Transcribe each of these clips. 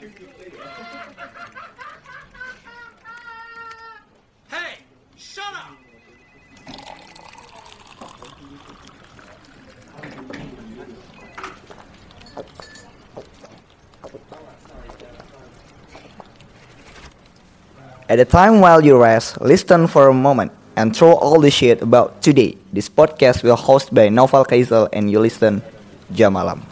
Hey, shut up! At the time while you rest, listen for a moment and throw all the shit about today. This podcast will host by Novel Kaisel and you listen Jamalam.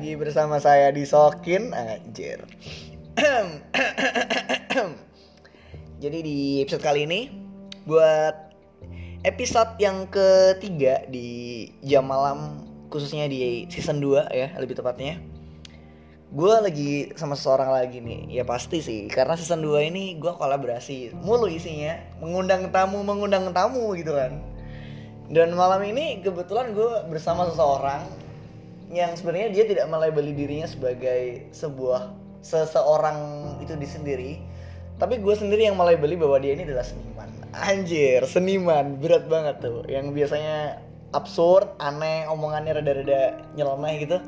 Lagi bersama saya di Sokin anjir. Jadi di episode kali ini buat episode yang ketiga di jam malam khususnya di season 2 ya lebih tepatnya. Gue lagi sama seseorang lagi nih Ya pasti sih Karena season 2 ini gue kolaborasi Mulu isinya Mengundang tamu Mengundang tamu gitu kan Dan malam ini kebetulan gue bersama seseorang yang sebenarnya dia tidak melabeli dirinya sebagai sebuah seseorang itu di sendiri. Tapi gue sendiri yang melabeli bahwa dia ini adalah seniman. Anjir seniman. Berat banget tuh. Yang biasanya absurd aneh omongannya rada-rada nyeleneh gitu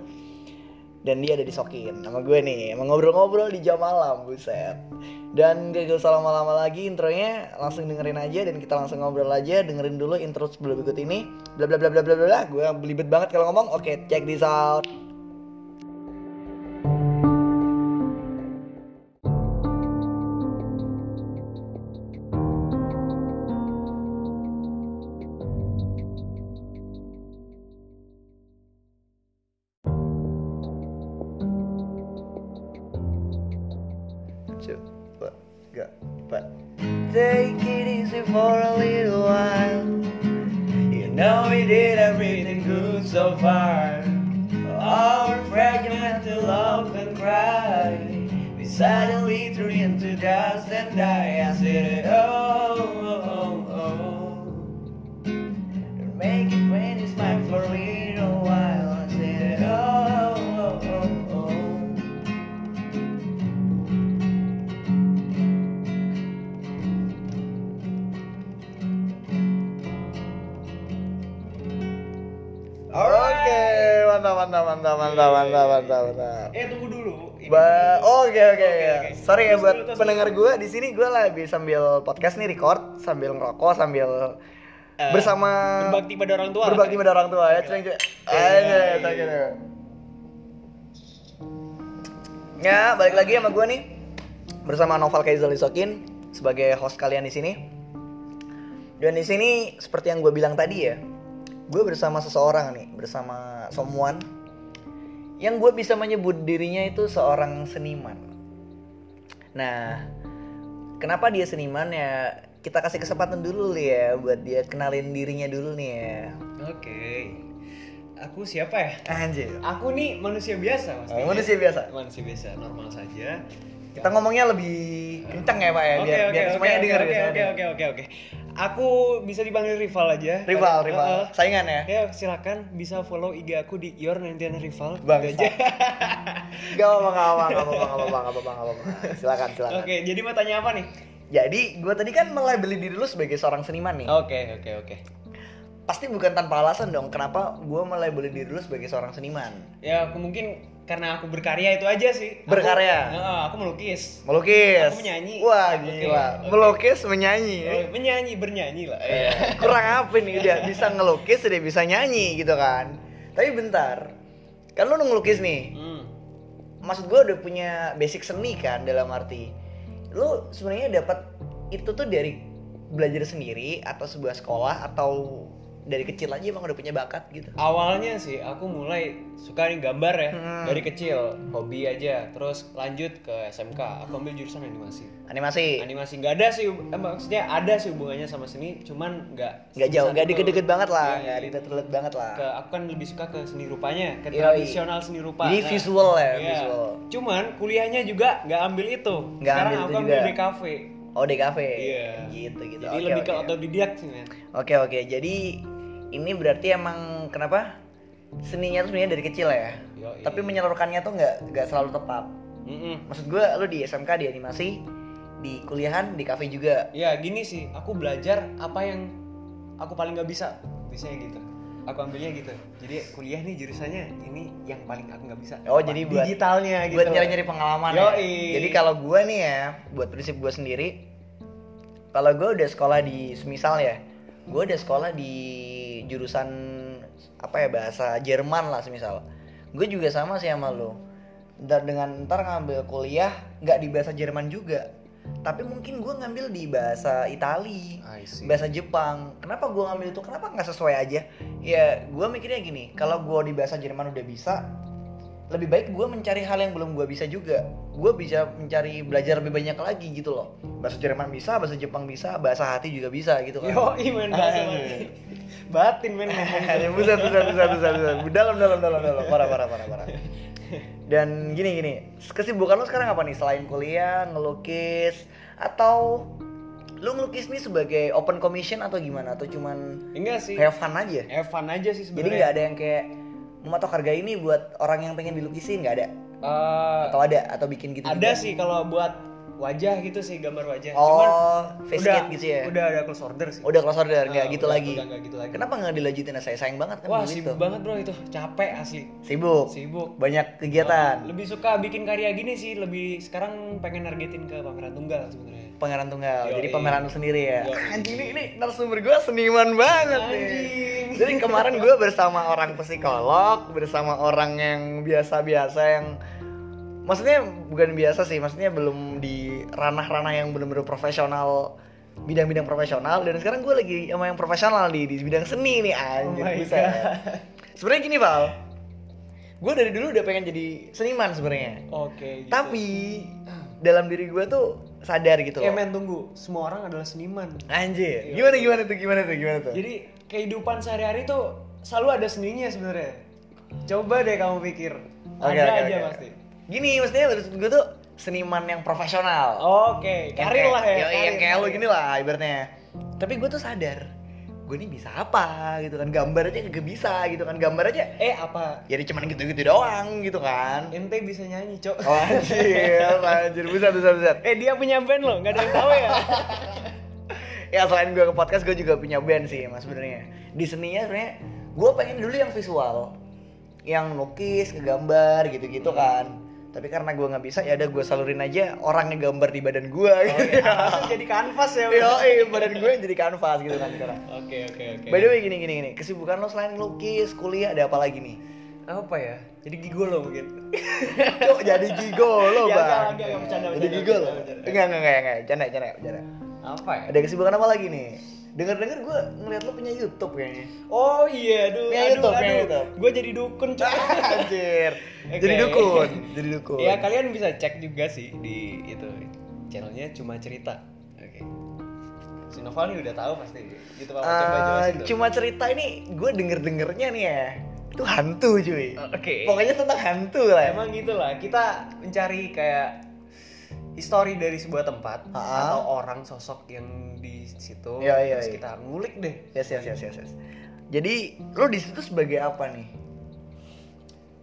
dan dia ada di Sokin sama gue nih. Mau ngobrol-ngobrol di jam malam buset. Dan gak usah lama-lama lagi intronya langsung dengerin aja dan kita langsung ngobrol aja. Dengerin dulu intro sebelum berikut ini. Bla bla bla bla bla bla. Gue belibet banget kalau ngomong. Oke check this out mantap, mantap. Eh tunggu dulu. Ba, dulu. oke oke. oke. Sorry ya buat dulu, pendengar gue di sini gue lagi sambil podcast nih record, sambil ngerokok, sambil Eh, bersama berbakti pada orang tua. berbakti pada orang tua ya. Thank you. iya. Ya, balik lagi sama gue nih bersama Noval Kaizal Isokin sebagai host kalian di sini. Dan di sini seperti yang gue bilang tadi ya, gue bersama seseorang nih, bersama someone yang gue bisa menyebut dirinya itu seorang seniman. Nah, kenapa dia seniman ya? Kita kasih kesempatan dulu ya buat dia kenalin dirinya dulu nih ya. Oke. Aku siapa ya? Anjir. Aku nih manusia biasa mas. Oh, manusia biasa. Manusia biasa, normal saja. Kita ngomongnya lebih kencang ya pak ya, Oke biar, oke biar semuanya oke dengar oke gitu. oke oke oke oke. Aku bisa dipanggil rival aja. Rival, rival. eh, Saingan ya. Ya silakan bisa follow IG aku di Your Nantian Rival. Bang, Gitu aja. Gak apa-apa, gak apa-apa, gak apa-apa, gak apa-apa, gak apa-apa. Silakan, silakan. Oke, jadi mau tanya apa nih? Jadi, gue tadi kan melabeli diri lu sebagai seorang seniman nih. Oke oke oke. Pasti bukan tanpa alasan dong, kenapa gue melabeli diri lu sebagai seorang seniman. Ya aku mungkin karena aku berkarya itu aja sih. Aku- Berkarya? Heeh, aku melukis. Melukis. Aku menyanyi. Wah, gila. oke. Melukis, menyanyi. Oh, menyanyi bernyanyi lah. Eh, Ya. kurang apa nih udah bisa ngelukis udah bisa nyanyi gitu kan tapi bentar kan lu ngelukis nih Hmm. maksud gue udah punya basic seni kan dalam arti lu sebenarnya dapat itu tuh dari belajar sendiri atau sebuah sekolah atau dari kecil aja emang udah punya bakat gitu Awalnya sih aku mulai suka nih gambar ya Hmm. dari kecil, hobi aja. Terus lanjut ke SMK, aku ambil jurusan animasi. animasi Animasi nggak ada sih, eh, maksudnya ada sih hubungannya sama seni, cuman nggak nggak jauh nggak deket-deket banget lah Iya, nggak iya. deket-deket banget lah Ke aku kan lebih suka ke seni rupanya, ke Yoi. tradisional seni rupa. Jadi visual ya, iya. visual. Cuman kuliahnya juga nggak ambil itu. Nggak Sekarang ambil aku itu ambil juga. DKV. oh DKV Iya. gitu gitu Jadi Oke, lebih ke oke. otodidak sih men. Oke oke, jadi ini berarti emang kenapa seninya tuh sebenarnya dari kecil ya Yoi. tapi menyalurkannya tuh nggak nggak selalu tepat Mm-mm. maksud gue lu di SMK di animasi di kuliahan di kafe juga Ya gini sih, aku belajar apa yang aku paling nggak bisa, biasanya gitu. Aku ambilnya gitu. Jadi kuliah nih jurusannya ini yang paling aku nggak bisa. Oh, Apa? jadi buat- digitalnya gitu. buat nyari-nyari pengalaman ya. Jadi kalau gue nih ya, buat prinsip gue sendiri, kalau gue udah sekolah di semisal ya, gue udah sekolah di jurusan apa ya bahasa Jerman lah semisal. Gue juga sama sih sama lo. Dan dengan ntar ngambil kuliah nggak di bahasa Jerman juga, tapi mungkin gue ngambil di bahasa Itali, bahasa Jepang. Kenapa gue ngambil itu? Kenapa nggak sesuai aja? Ya gue mikirnya gini, kalau gue di bahasa Jerman udah bisa, lebih baik gue mencari hal yang belum gue bisa juga. Gue bisa mencari belajar lebih banyak lagi gitu loh. Bahasa Jerman bisa bahasa Jepang bisa bahasa hati juga bisa gitu kan. Yo, men bahasa batin. Men. Bisa bisa bisa bisa bisa dalam dalam dalam dalam. Parah parah parah parah. Dan gini gini. Kesibukan lo sekarang apa nih? Selain kuliah ngelukis atau lo ngelukis nih sebagai open commission atau gimana? Atau cuman Enggak sih. have fun aja? Have fun aja sih jadi sebenarnya. nggak ada yang kayak mematok harga ini buat orang yang pengen dilukisin nggak ada Eh, atau ada atau bikin gitu ada juga? sih kalau buat wajah gitu sih gambar wajah. oh face udah, gitu ya Udah ada close order sih. udah close order nggak Ah, gitu udah- lagi Udah nggak gitu lagi. kenapa nggak dilanjutin saya sayang banget kan Wah, sibuk itu. banget bro itu. Capek asli. sibuk Sibuk. banyak kegiatan Lebih suka bikin karya gini sih, lebih sekarang pengen nargetin ke pameran tunggal sebenarnya. pangeran tunggal Yoi. jadi pameran sendiri ya anjing ini ini narasumber gue seniman banget nih Anjing. jadi kemarin gue bersama orang psikolog bersama orang yang biasa-biasa yang maksudnya bukan biasa sih maksudnya belum di ranah-ranah yang benar-benar profesional bidang-bidang profesional dan sekarang gue lagi sama yang profesional di di bidang seni nih anjir Oh bisa sebenarnya gini Val gue dari dulu udah pengen jadi seniman sebenarnya Oke. gitu. tapi dalam diri gue tuh sadar gitu Eh loh men tunggu, semua orang adalah seniman. anjir Iya. gimana gimana tuh gimana tuh gimana tuh Jadi kehidupan sehari-hari tuh selalu ada seninya sebenarnya. Coba deh kamu pikir. Oke, ada oke, aja oke. pasti. Gini maksudnya menurut gue tuh seniman yang profesional Oke, Yang karir lah ya. yoi, yang kayak lo gini lah ibaratnya tapi gue tuh sadar gue ini bisa apa gitu kan gambar aja gak bisa gitu kan gambar aja Eh apa? jadi cuman gitu-gitu doang gitu kan Ente bisa nyanyi, Cok. oh anjir anjir bisa bisa bisa Eh dia punya band loh, nggak ada yang tahu ya? ya selain gue ke podcast gue juga punya band sih mas sebenarnya di seninya sebenarnya gue pengen dulu yang visual yang lukis ngegambar gitu-gitu kan tapi karena gue nggak bisa ya udah gue salurin aja orang ngegambar di badan gue Oh, gitu ya. Langsung jadi kanvas ya. Yo, badan gue jadi kanvas gitu kan sekarang Oke oke oke. by the way gini gini gini kesibukan lo selain lukis kuliah ada apa lagi nih apa ya? Jadi gigolo mungkin. Kok jadi gigolo Ya, bang enggak, enggak, enggak, bercanda, jadi bercanda, gigolo bercanda, bercanda. enggak enggak enggak enggak canda canda canda Apa ya? ada kesibukan apa lagi nih dengar dengar gue ngeliat lo punya YouTube kayaknya Oh iya, aduh, Punya aduh, YouTube, aduh. YouTube. Gue jadi dukun, Cok. Anjir. Oke. Jadi dukun, jadi dukun. Ya kalian bisa cek juga sih di itu channelnya cuma cerita. Oke. Si Noval nih udah tahu pasti. Gitu apa coba Eh, jelasin dong. cuma cerita ini gue denger dengernya nih ya. Itu hantu cuy. Oke. Pokoknya tentang hantu lah. Emang gitulah. Kita mencari kayak histori dari sebuah tempat Ha-ha. atau orang sosok yang di situ. Iya, iya, terus iya. kita ngulik deh. Yes, yes, yes, yes, yes. Jadi lo di situ sebagai apa nih?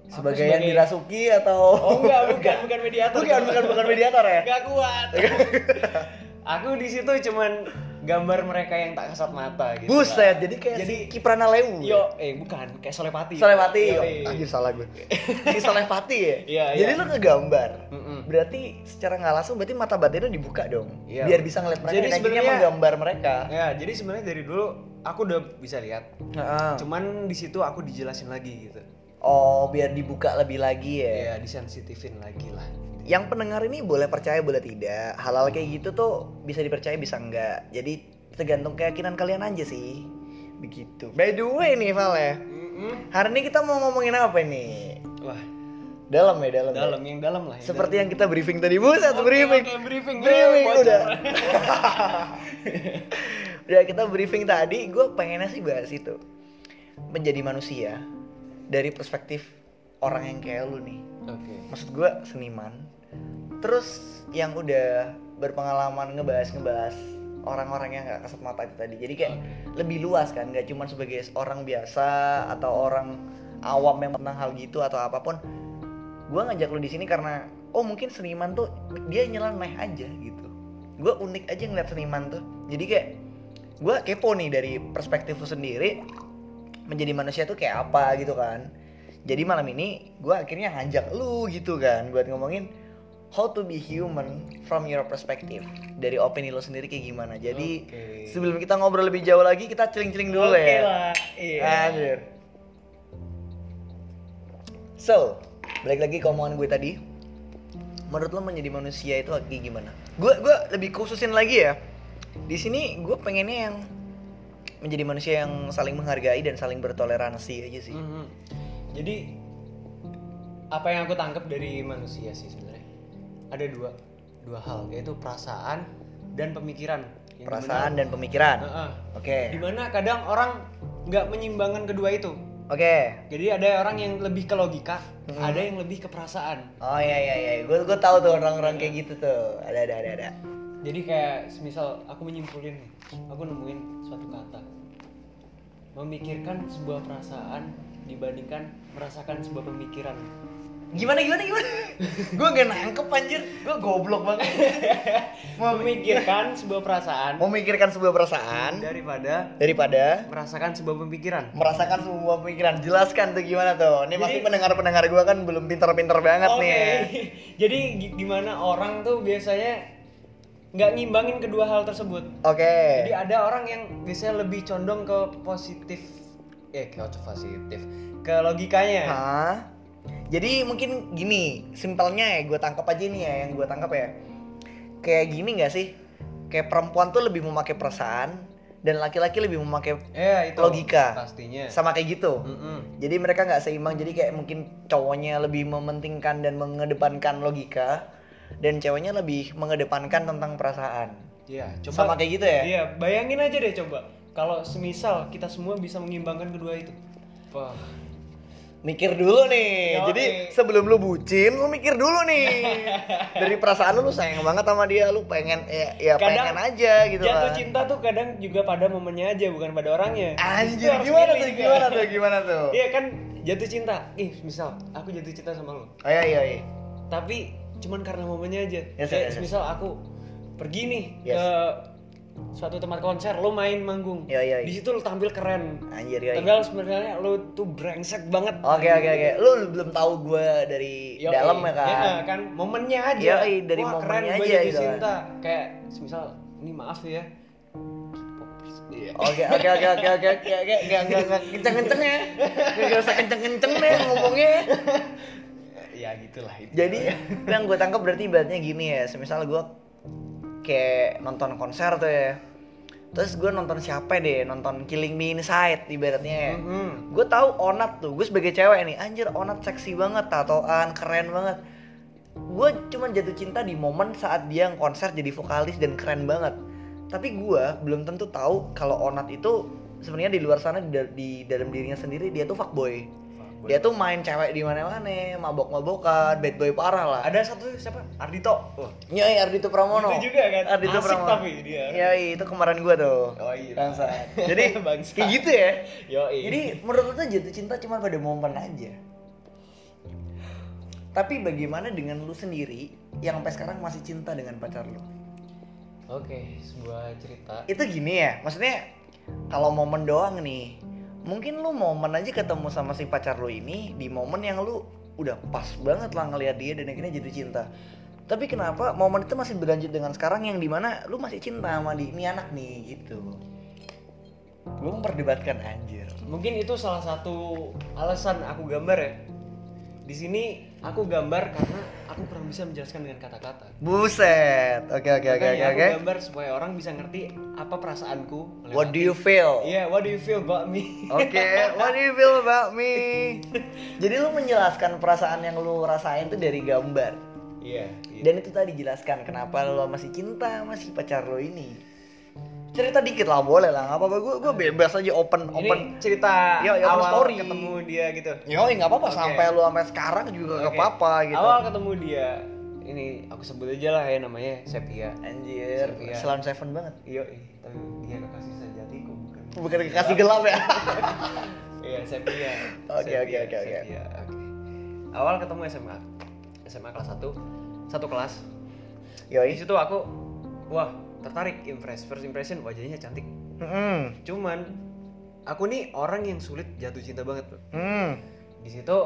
Aku Sebagai, yang sebagai- dirasuki atau? Oh enggak, bukan, bukan mediator. Bukan, bukan, bukan mediator ya? Gak kuat. Aku di situ cuman gambar mereka yang tak kasat mata gitu. Buset, lah. jadi kayak Jadi- si Kiprana Lewu. Yo, eh bukan, kayak Solepati. Solepati. Yo, Yo, eh. Anjir salah gue. Si Solepati ya? Iya, Jadi iya. lo ngegambar. Mm-mm. Berarti secara nggak langsung berarti mata batinnya dibuka dong. Iya. Biar bisa ngeliat mereka Jadi sebenarnya- menggambar mereka. Ya, jadi sebenarnya dari dulu aku udah bisa lihat. Heeh. Cuman di situ aku dijelasin lagi gitu. Oh, biar dibuka lebih lagi ya. Ya, disensitifin lagi lah. Yang pendengar ini boleh percaya boleh tidak. Halal kayak gitu tuh bisa dipercaya bisa enggak. Jadi tergantung keyakinan kalian aja sih. Begitu. By the way nih Val ya. Mm-mm. Hari ini kita mau ngomongin apa nih? Wah, Dalam ya, dalam. ya? dalam yang dalam lah. yang Seperti dalam. yang kita briefing tadi, buset Oke, briefing. oke, briefing, briefing bocor. udah. udah kita briefing tadi, gue pengennya sih bahas itu. Menjadi manusia dari perspektif orang yang kayak lu nih. Oke. Maksud gue seniman. Terus yang udah berpengalaman ngebahas-ngebahas orang-orang yang gak kasat mata itu tadi. Jadi kayak lebih luas kan, nggak cuma sebagai orang biasa atau orang awam yang tentang hal gitu atau apa pun. Gue ngajak lu di sini karena oh mungkin seniman tuh dia nyeleneh aja gitu. Gue unik aja ngeliat seniman tuh. Jadi kayak gue kepo nih dari perspektif lu sendiri menjadi manusia tuh kayak apa gitu kan. Jadi malam ini gue akhirnya ngajak lu gitu kan buat ngomongin how to be human from your perspective dari opini lo sendiri kayak gimana jadi Oke. sebelum kita ngobrol lebih jauh lagi kita celing-celing dulu Oke ya lah, iya. Anjir. So, balik lagi ke omongan gue tadi. Menurut lo menjadi manusia itu kayak gimana? Gue gue lebih khususin lagi ya. Di sini gue pengennya yang menjadi manusia yang saling menghargai dan saling bertoleransi aja sih. Mhm. Jadi apa yang aku tangkap dari manusia sih sebenarnya ada dua dua hal yaitu perasaan dan pemikiran. Yang Perasaan dimana- dan pemikiran. Heeh. Oke. Di mana kadang orang nggak menyeimbangkan kedua itu. Oke. Jadi ada orang yang lebih ke logika, Mhm. ada yang lebih ke perasaan. Oh iya iya iya. Gue gue tahu tuh orang-orang kayak gitu tuh. Ada ada ada ada. Jadi kayak misal aku menyimpulin nih, aku nemuin suatu kata. Memikirkan sebuah perasaan dibandingkan merasakan sebuah pemikiran. Gimana gimana gimana? gue gak nangkep anjir. Gue goblok banget. Memikirkan sebuah perasaan Memikirkan sebuah perasaan daripada daripada merasakan sebuah pemikiran. merasakan semua pemikiran jelaskan tuh gimana tuh ini pasti pendengar pendengar gue kan belum pinter-pinter banget Oke. nih ya. Jadi gi- gimana orang tuh biasanya nggak ngimbangin kedua hal tersebut. oke Jadi ada orang yang biasanya lebih condong ke positif, eh ke positif, ke logikanya. Hah? Jadi mungkin gini simpelnya ya gue tangkap aja nih ya yang gue tangkap ya kayak gini nggak sih kayak perempuan tuh lebih memakai perasaan dan laki-laki lebih memakai Ya itu Logika. pastinya. sama kayak gitu Mm-mm. jadi mereka nggak seimbang jadi kayak mungkin cowoknya lebih mementingkan dan mengedepankan logika dan ceweknya lebih mengedepankan tentang perasaan Iya, Sama kayak gitu ya? Iya, bayangin aja deh coba. Kalau semisal kita semua bisa mengimbangkan kedua itu. Wah, mikir dulu nih. Yoi. Jadi sebelum lu bucin, lu mikir dulu nih. Dari perasaan lu, lu sayang banget sama dia, lu pengen ya, ya pengen aja gitu jatuh kan. cinta tuh kadang juga pada momennya aja, bukan pada orangnya. Anjir, gimana tuh? Gimana tuh? Gimana tuh? Iya kan, jatuh cinta. Ih, misal aku jatuh cinta sama lo. Oh iya iya iya. Tapi cuman karena momennya aja. Yes, Kayak yes, yes. misal aku pergi nih Yes. ke suatu tempat konser, lo main manggung. Iya, iya, iya. Di situ lo tampil keren. Anjir ya. Padahal sebenarnya lo tuh brengsek banget. Oke oke oke. Lu belum tahu gua dari Yoi. dalam ya kan. Ya, kan momennya aja. Yoi, dari Wah, momennya keren, aja jatuh gitu kan. cinta. Kayak misal ini maaf ya. Iya. Oke oke oke oke oke oke oke nggak nggak nggak kenceng kenceng ya nggak usah kenceng kenceng deh ngomongnya Ya gitulah itu. jadi yang gue tangkap berarti ibaratnya gini ya semisal gue kayak nonton konser tuh ya. Terus gue nonton siapa deh? Nonton Killing Me Inside ibaratnya ya. Mhm. gue tahu Onat tuh gue sebagai cewek nih anjir Onat seksi banget tatoan keren banget. Gue cuman jatuh cinta di momen saat dia konser jadi vokalis dan keren banget. Tapi gue belum tentu tahu kalau Onat itu sebenarnya di luar sana di, di dalam dirinya sendiri dia tuh fuckboy dia tuh main cewek di mana-mana mabok-mabokan bad boy parah lah Ada satu siapa? Ardito. Oh. Nyoi Ardito Pramono Itu juga kan? Ardito Asik Pramono tapi dia. Yoi itu kemarin gue tuh Oh iya. Bangsat. jadi Bangsat. kayak gitu ya Yoi. jadi menurut lu tuh jatuh cinta cuma pada momen aja. Tapi bagaimana dengan lu sendiri yang sampai sekarang masih cinta dengan pacar lu? Oke, sebuah cerita. Itu gini ya, maksudnya kalau momen doang nih, mungkin lu momen aja ketemu sama si pacar lu ini di momen yang lu udah pas banget lah ngeliat dia dan akhirnya jatuh cinta. Tapi kenapa momen itu masih berlanjut dengan sekarang yang di mana lu masih cinta sama di ini anak nih gitu? Gue memperdebatkan anjir. Mungkin itu salah satu alasan aku gambar ya. Di sini aku gambar karena aku kurang bisa menjelaskan dengan kata-kata. Buset. Oke oke oke oke gambar supaya orang bisa ngerti apa perasaanku. What do you feel? Iya, what do you feel about me? Oke, what do you feel about me? Jadi lu menjelaskan perasaan yang lu rasain tuh dari gambar. Iya. iya. Dan itu tadi jelaskan kenapa lu masih cinta masih pacar lu ini. Cerita dikit lah boleh lah, nggak apa-apa. Gue gue bebas aja open Ini open. cerita Yo, yo, awal story. ketemu dia gitu. Yo, nggak apa-apa Oke. sampai lu sampai sekarang juga nggak Oke. apa-apa gitu. Awal ketemu dia, ini aku sebut aja lah ya namanya Sepia. Anjir. Salon Seven banget. Iya, tapi dia kekasih sejatiku bukan. Bukan kekasih gelap ya. Iya, Sepia. Oke, oke, oke, oke. Awal ketemu SMA. SMA kelas 1, satu kelas. Di Yoi. situ aku wah, tertarik impress. First impression wajahnya cantik. Hmm. Cuman aku nih orang yang sulit jatuh cinta banget. Hmm. Di situ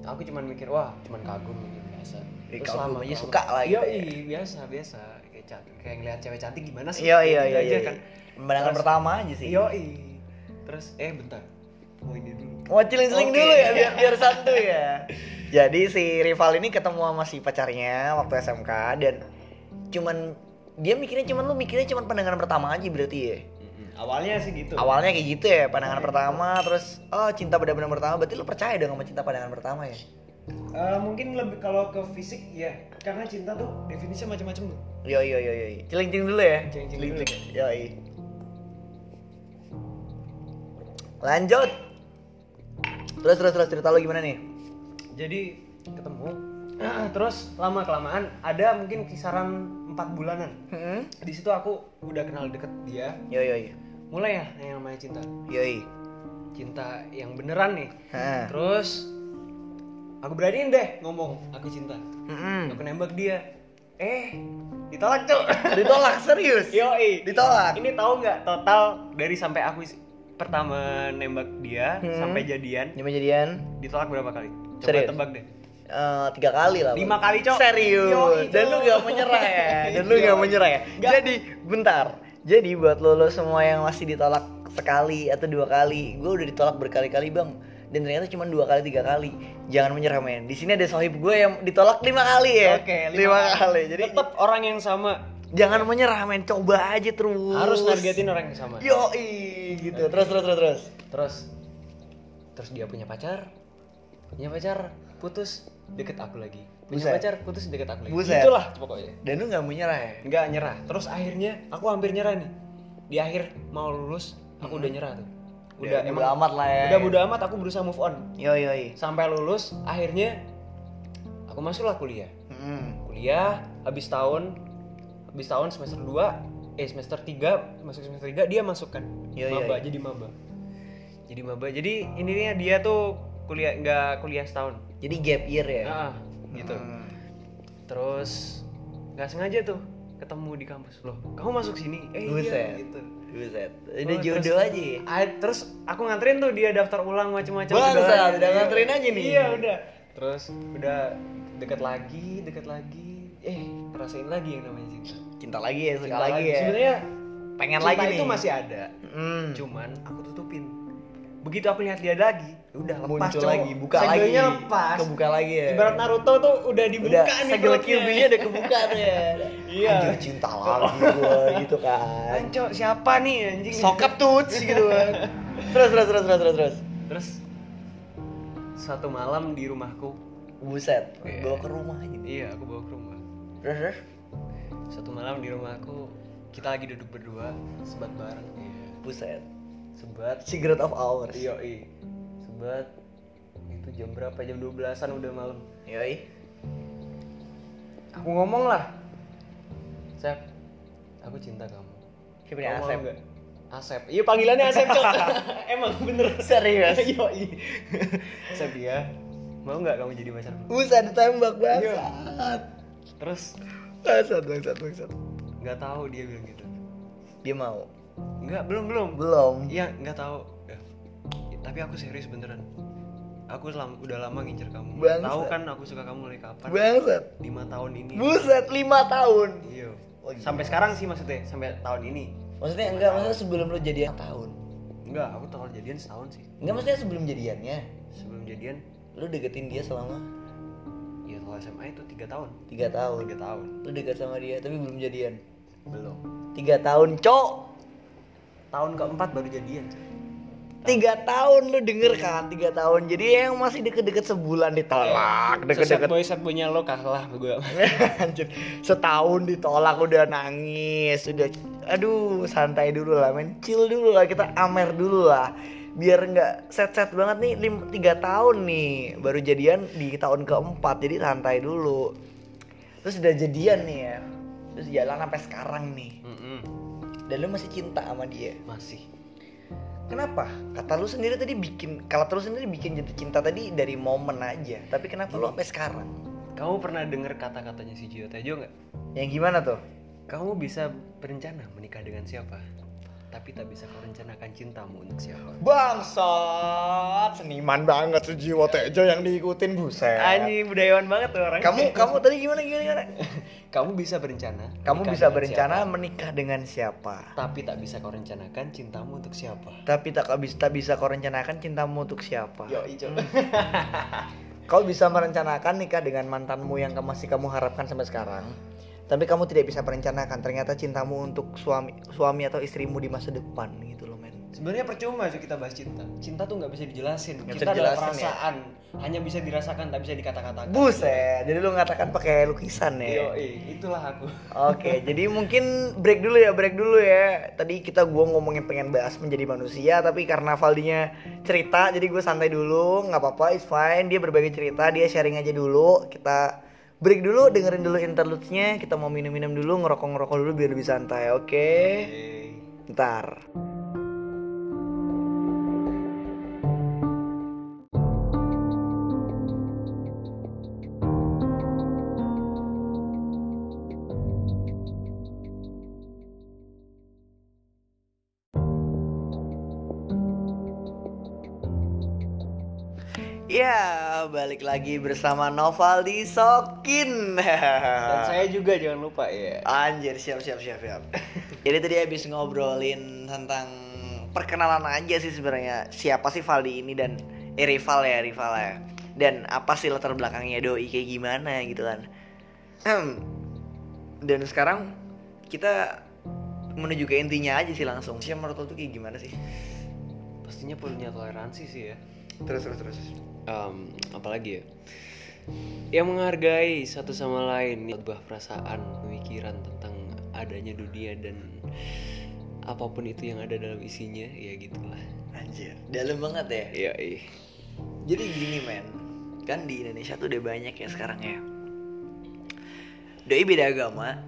aku cuman mikir, wah, cuman kagum ini biasa. Terus kagum lama- aja suka lah gitu Iya, ya. iya, biasa, biasa. Kayak cantik, kayak ngeliat cewek cantik gimana sih? Iya iya Gitu iya iya. kan. Pandangan Terus- pertama aja sih. Yoi. Terus eh bentar. Mau ini dulu. Mau celing-celing Oke. dulu ya biar biar santuy ya. Jadi si rival ini ketemu sama si pacarnya waktu SMK dan cuman dia mikirnya cuman lu mikirnya cuman pandangan pertama aja berarti ya. Awalnya sih gitu. Awalnya kayak gitu ya, pandangan pertama terus oh cinta pada pandangan pertama berarti lu percaya dong sama cinta pandangan pertama ya. Eh, mungkin lebih kalau ke fisik ya, karena cinta tuh definisinya macam-macam tuh. Yo yo yo yo. Celing-celing dulu ya. Celing-celing dulu. Yo. Lanjut. Terus terus terus cerita lu gimana nih? Jadi ketemu, terus lama kelamaan ada mungkin kisaran empat bulanan. Hmm? Di situ aku udah kenal deket dia, Yo yo yo. mulai ya yang namanya cinta, Yoi. cinta yang beneran nih. Hah. Terus aku beraniin deh ngomong aku cinta, Mm-mm. aku nembak dia. Eh, ditolak cuk. Ditolak serius. Yoi. Ditolak. Ini tahu nggak total dari sampai aku pertama nembak dia Hmm. sampai jadian Nyampe jadian ditolak berapa kali? Coba Serius? tebak deh. Eh, tiga kali lah. Lima kali, Cok. Serius. Dan lu gak menyerah ya. Dan lu gak menyerah ya. Nggak. Jadi bentar. Jadi buat lo, lo semua yang masih ditolak sekali atau dua kali, gue udah ditolak berkali-kali bang. Dan ternyata cuma dua kali tiga kali. Jangan menyerah men. Di sini ada sohib gue yang ditolak lima kali ya. Oke, lima, kali. Jadi tetap orang yang sama jangan menyerah men. Coba aja terus. harus nargetin orang yang sama. Yoi gitu. Terus terus terus terus. Terus terus dia punya pacar, punya pacar, putus, deket aku lagi. Punya Buset. pacar, putus deket aku lagi. Buset. Itulah pokoknya. Dan lu gak menyerah ya. Nggak nyerah. Terus akhirnya aku hampir nyerah nih. Di akhir mau lulus, aku udah nyerah tuh. Udah, Udah bodo amat lah ya. Udah bodo amat aku berusaha move on. Yoi yoi. Sampai lulus, akhirnya aku masuklah kuliah. Hmm. Kuliah habis tahun habis tahun semester 2 eh semester 3 masuk semester 3 dia masuk kan. Iya, iya, maba iya. jadi maba. Jadi maba. Jadi intinya dia tuh kuliah nggak kuliah setahun. Jadi gap year ya. Ah, gitu. Hmm. Terus nggak sengaja tuh ketemu di kampus loh. Kamu masuk sini? Eh Buset. iya gitu. Buset. Oh, Udah terus- jodoh aja ya. Terus aku nganterin tuh dia daftar ulang macam-macam. Bangsat, Udah- iya. nganterin aja nih. Iya udah. Terus udah deket lagi, deket lagi. Eh rasain lagi yang namanya cinta. Cinta lagi ya, suka Cinta lagi ya. Sebenarnya pengen cinta lagi itu nih. masih ada. Hmm. Cuman aku tutupin. Begitu aku lihat dia lagi, ya udah lepas muncul cowok. lagi, buka lagi. Lepas. Kebuka lagi ya. Ibarat Naruto tuh udah dibuka udah nih segel. QB-nya udah kebuka tuh ya. Iya. Anjir cinta lagi gua gitu kan. Anco, siapa nih anjing? Sokap tuts gitu kan. Terus terus terus terus terus terus. Terus satu malam di rumahku. Buset, Iya. bawa ke rumah gitu. Iya, aku bawa ke rumah. Terus terus. Satu malam di rumahku, kita lagi duduk berdua, sebat bareng. Iya. Buset. Sebat. Secret of hours. Iya, iya. Sebat. Itu jam berapa? Jam 12-an udah malam. Yoi. Aku ngomong lah. Sep, aku cinta kamu. Siapa Kamu Asep? nggak? Asep. Iya panggilannya Asep, Cok. Emang bener. Serius. Yoi. Asep ya. Mau nggak kamu jadi pacarku? Buset ditembak Iya. bangsat. Terus Bangsat bangsat bangsat. nggak tahu dia bilang gitu. Dia mau. Nggak, belum belum. Belum. Iya, nggak tahu. Ya. Tapi aku serius beneran. Aku selam- udah lama ngincer kamu. Bangsat. Tahu kan aku suka kamu mulai kapan? Bangsat. Lima tahun ini. Buset, lima tahun. Iya. Oh, gila. Sampai sekarang sih maksudnya, sampai tahun ini. Maksudnya enggak, maksudnya sebelum lu jadian tahun. Enggak, aku total jadian setahun sih. Enggak maksudnya sebelum jadiannya. Sebelum jadian, Lu deketin dia selama ya kalau SMA itu tiga tahun. tiga tahun. Tiga tahun. Lu deket sama dia tapi belum jadian. Belum. Tiga tahun, cok. Tahun keempat baru jadian. Tiga tahun lu denger kan? Tiga tahun. Jadi yang masih deket-deket sebulan ditolak, deket-deket boy set punya lo kalah gue. Anjir, setahun ditolak udah nangis, udah aduh santai dulu lah, men chill dulu lah, kita amer dulu lah, biar nggak set-set banget nih lim, tiga tahun nih baru jadian di tahun keempat, jadi santai dulu. Terus udah jadian nih ya, terus jalan sampai sekarang nih, dan lu masih cinta sama dia. Masih. Kenapa? Kata lu sendiri tadi bikin, kalau lu sendiri bikin jatuh cinta tadi dari momen aja. Tapi kenapa lu sampai sekarang? Kamu pernah dengar kata-katanya si Gio Tejo nggak? Yang gimana tuh? Kamu bisa berencana menikah dengan siapa, tapi tak bisa kau rencanakan cintamu untuk siapa. Bangsat, seniman banget tuh jiwa Tejo yang diikutin buset. Anjing budayawan banget tuh orang. Kamu kamu tadi gimana gimana gimana? kamu bisa berencana. Kamu bisa berencana siapa, menikah dengan siapa? tapi tak bisa kau rencanakan cintamu untuk siapa. Tapi tak bisa tak bisa kau rencanakan cintamu untuk siapa? Yo ijo. Kau bisa merencanakan nikah dengan mantanmu yang masih kamu harapkan sampai sekarang. Tapi kamu tidak bisa merencanakan ternyata cintamu untuk suami suami atau istrimu di masa depan gitu loh men. Sebenarnya percuma aja kita bahas cinta. Cinta tuh nggak bisa dijelasin. Nggak Cinta bisa adalah ya? perasaan, hanya bisa dirasakan, tak bisa dikata-katakan. Buset, jadi lu ngatakan pakai lukisan Yo, ya. itulah aku. Oke, jadi mungkin break dulu ya, break dulu ya. Tadi kita gua ngomongin pengen bahas menjadi manusia, tapi karena Valdinya cerita, jadi gue santai dulu, nggak apa-apa, it's fine. Dia berbagi cerita, dia sharing aja dulu. Kita break dulu, dengerin dulu interludes-nya. Kita mau minum-minum dulu, ngerokok-ngerokok dulu biar lebih santai, oke? Ntar. Ya, balik lagi bersama Novaldi Sokin. Dan saya juga jangan lupa ya. Anjir, siap siap siap siap. Jadi tadi habis ngobrolin tentang perkenalan aja sih sebenarnya. Siapa sih Valdi ini dan eh rival ya, rival ya. Dan apa sih latar belakangnya doi kayak gimana gitu kan. Dan sekarang kita menuju ke intinya aja sih langsung. Siapa menurut lo tuh kayak gimana sih? Pastinya punya toleransi sih ya. Terus terus terus. Em, apalagi ya? Yang menghargai satu sama lain, sebuah perasaan, pemikiran tentang adanya dunia dan apa pun itu yang ada dalam isinya, ya gitulah. Anjir, dalam banget ya. Iya, ih. Jadi gini men, kan di Indonesia tuh udah banyak ya sekarang ya. Doi beda agama,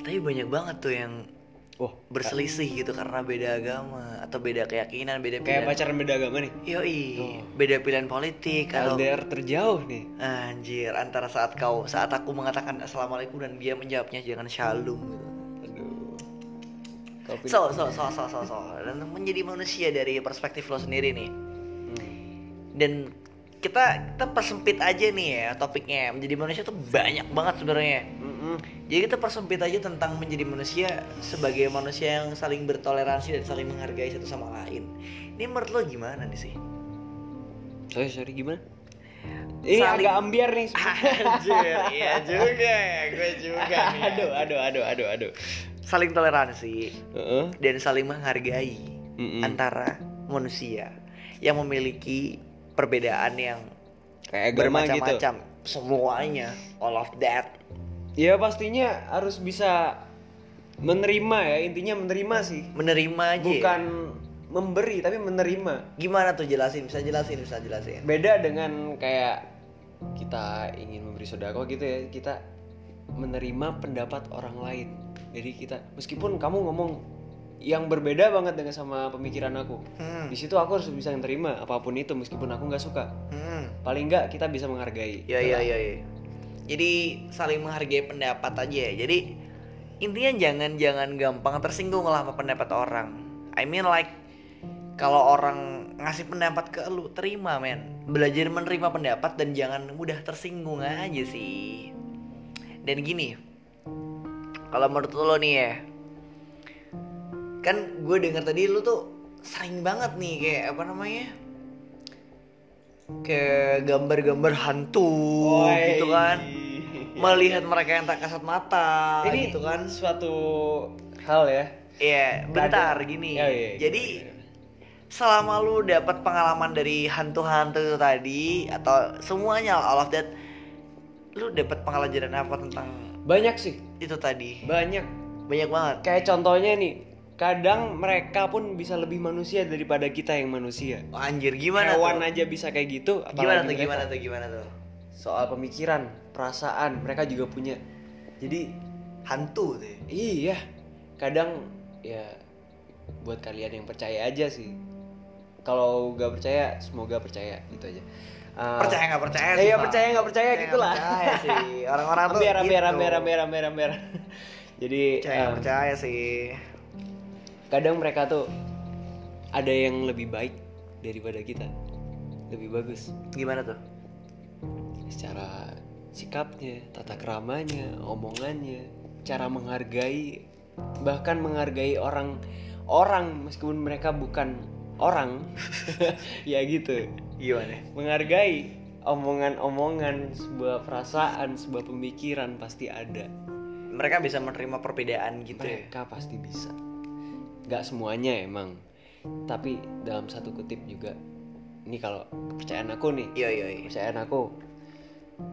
tapi banyak banget tuh yang Wah, berselisih gitu karena beda agama atau beda keyakinan, beda kayak pilihan. pacaran beda agama nih. Yoi, Oh. beda pilihan politik atau LDR terjauh nih. anjir antara saat kau saat aku mengatakan assalamualaikum dan dia menjawabnya jangan shalom gitu. Aduh. So, so, so, so, so, so. Dan menjadi manusia dari perspektif lo sendiri nih. Hmm. dan kita kita persempit aja nih ya topiknya menjadi manusia tuh banyak banget sebenarnya Mm-mm. jadi kita persempit aja tentang menjadi manusia sebagai manusia yang saling bertoleransi dan saling menghargai satu sama lain ini menurut lo gimana nih sih Sorry, sorry gimana? Ini Saling- agak ambiar nih. Anjir, iya juga ya, gue juga nih. aduh, aduh, aduh, aduh, aduh. Saling toleransi Heeh. dan saling menghargai Mm-mm. antara manusia yang memiliki perbedaan yang Kayak agama gitu. bermacam-macam. Semuanya, all of that. Ya pastinya harus bisa menerima ya intinya menerima sih Menerima aja. ya? bukan memberi tapi menerima Gimana tuh jelasin? Bisa jelasin, bisa jelasin. beda dengan kayak kita ingin memberi sodako gitu ya kita menerima pendapat orang lain jadi kita meskipun kamu ngomong yang berbeda banget dengan sama pemikiran aku Hmm. di situ aku harus bisa menerima apa pun itu meskipun aku nggak suka Hmm. paling nggak kita bisa menghargai Ya ya ya ya. Jadi saling menghargai pendapat aja ya. Jadi intinya jangan jangan gampang tersinggung lah sama pendapat orang. I mean like kalau orang ngasih pendapat ke lu terima men. Belajar menerima pendapat dan jangan mudah tersinggung aja sih. Dan gini, kalau menurut lo nih ya, kan gue denger tadi lu tuh sering banget nih kayak apa namanya? kayak gambar-gambar hantu Woi. gitu kan melihat mereka yang tak kasat mata ini gitu kan suatu hal ya Iya, bentar Ada- gini. Ya, iya, Jadi gimana, selama lu dapat pengalaman dari hantu-hantu tadi atau semuanya all of that, lu dapat pengalaman apa tentang banyak sih itu tadi? banyak Banyak banget. kayak contohnya nih kadang mereka pun bisa lebih manusia daripada kita yang manusia Oh, anjir gimana hewan tuh? aja bisa kayak gitu Gimana tuh? Gimana tuh? Gimana tuh? soal pemikiran perasaan mereka juga punya jadi Hantu tuh. ya? iya kadang ya buat kalian yang percaya aja sih kalau gak percaya semoga percaya gitu aja Uh, percaya nggak percaya sih iya percaya nggak percaya Percaya gitu lah nggak percaya sih orang-orang tuh ambil gitu. ambil ambil ambil ambil jadi percaya um, percaya sih kadang mereka tuh ada yang lebih baik daripada kita. Lebih bagus. Gimana tuh? Secara sikapnya tata keramanya omongannya cara menghargai bahkan menghargai orang orang meskipun mereka bukan orang ya gitu. Gimana? Menghargai omongan-omongan sebuah perasaan sebuah pemikiran pasti ada. Mereka bisa menerima perbedaan gitu ya? Mereka pasti bisa nggak semuanya emang. Tapi dalam satu kutip juga ini kalau kepercayaan aku nih iya iya iya. kepercayaan aku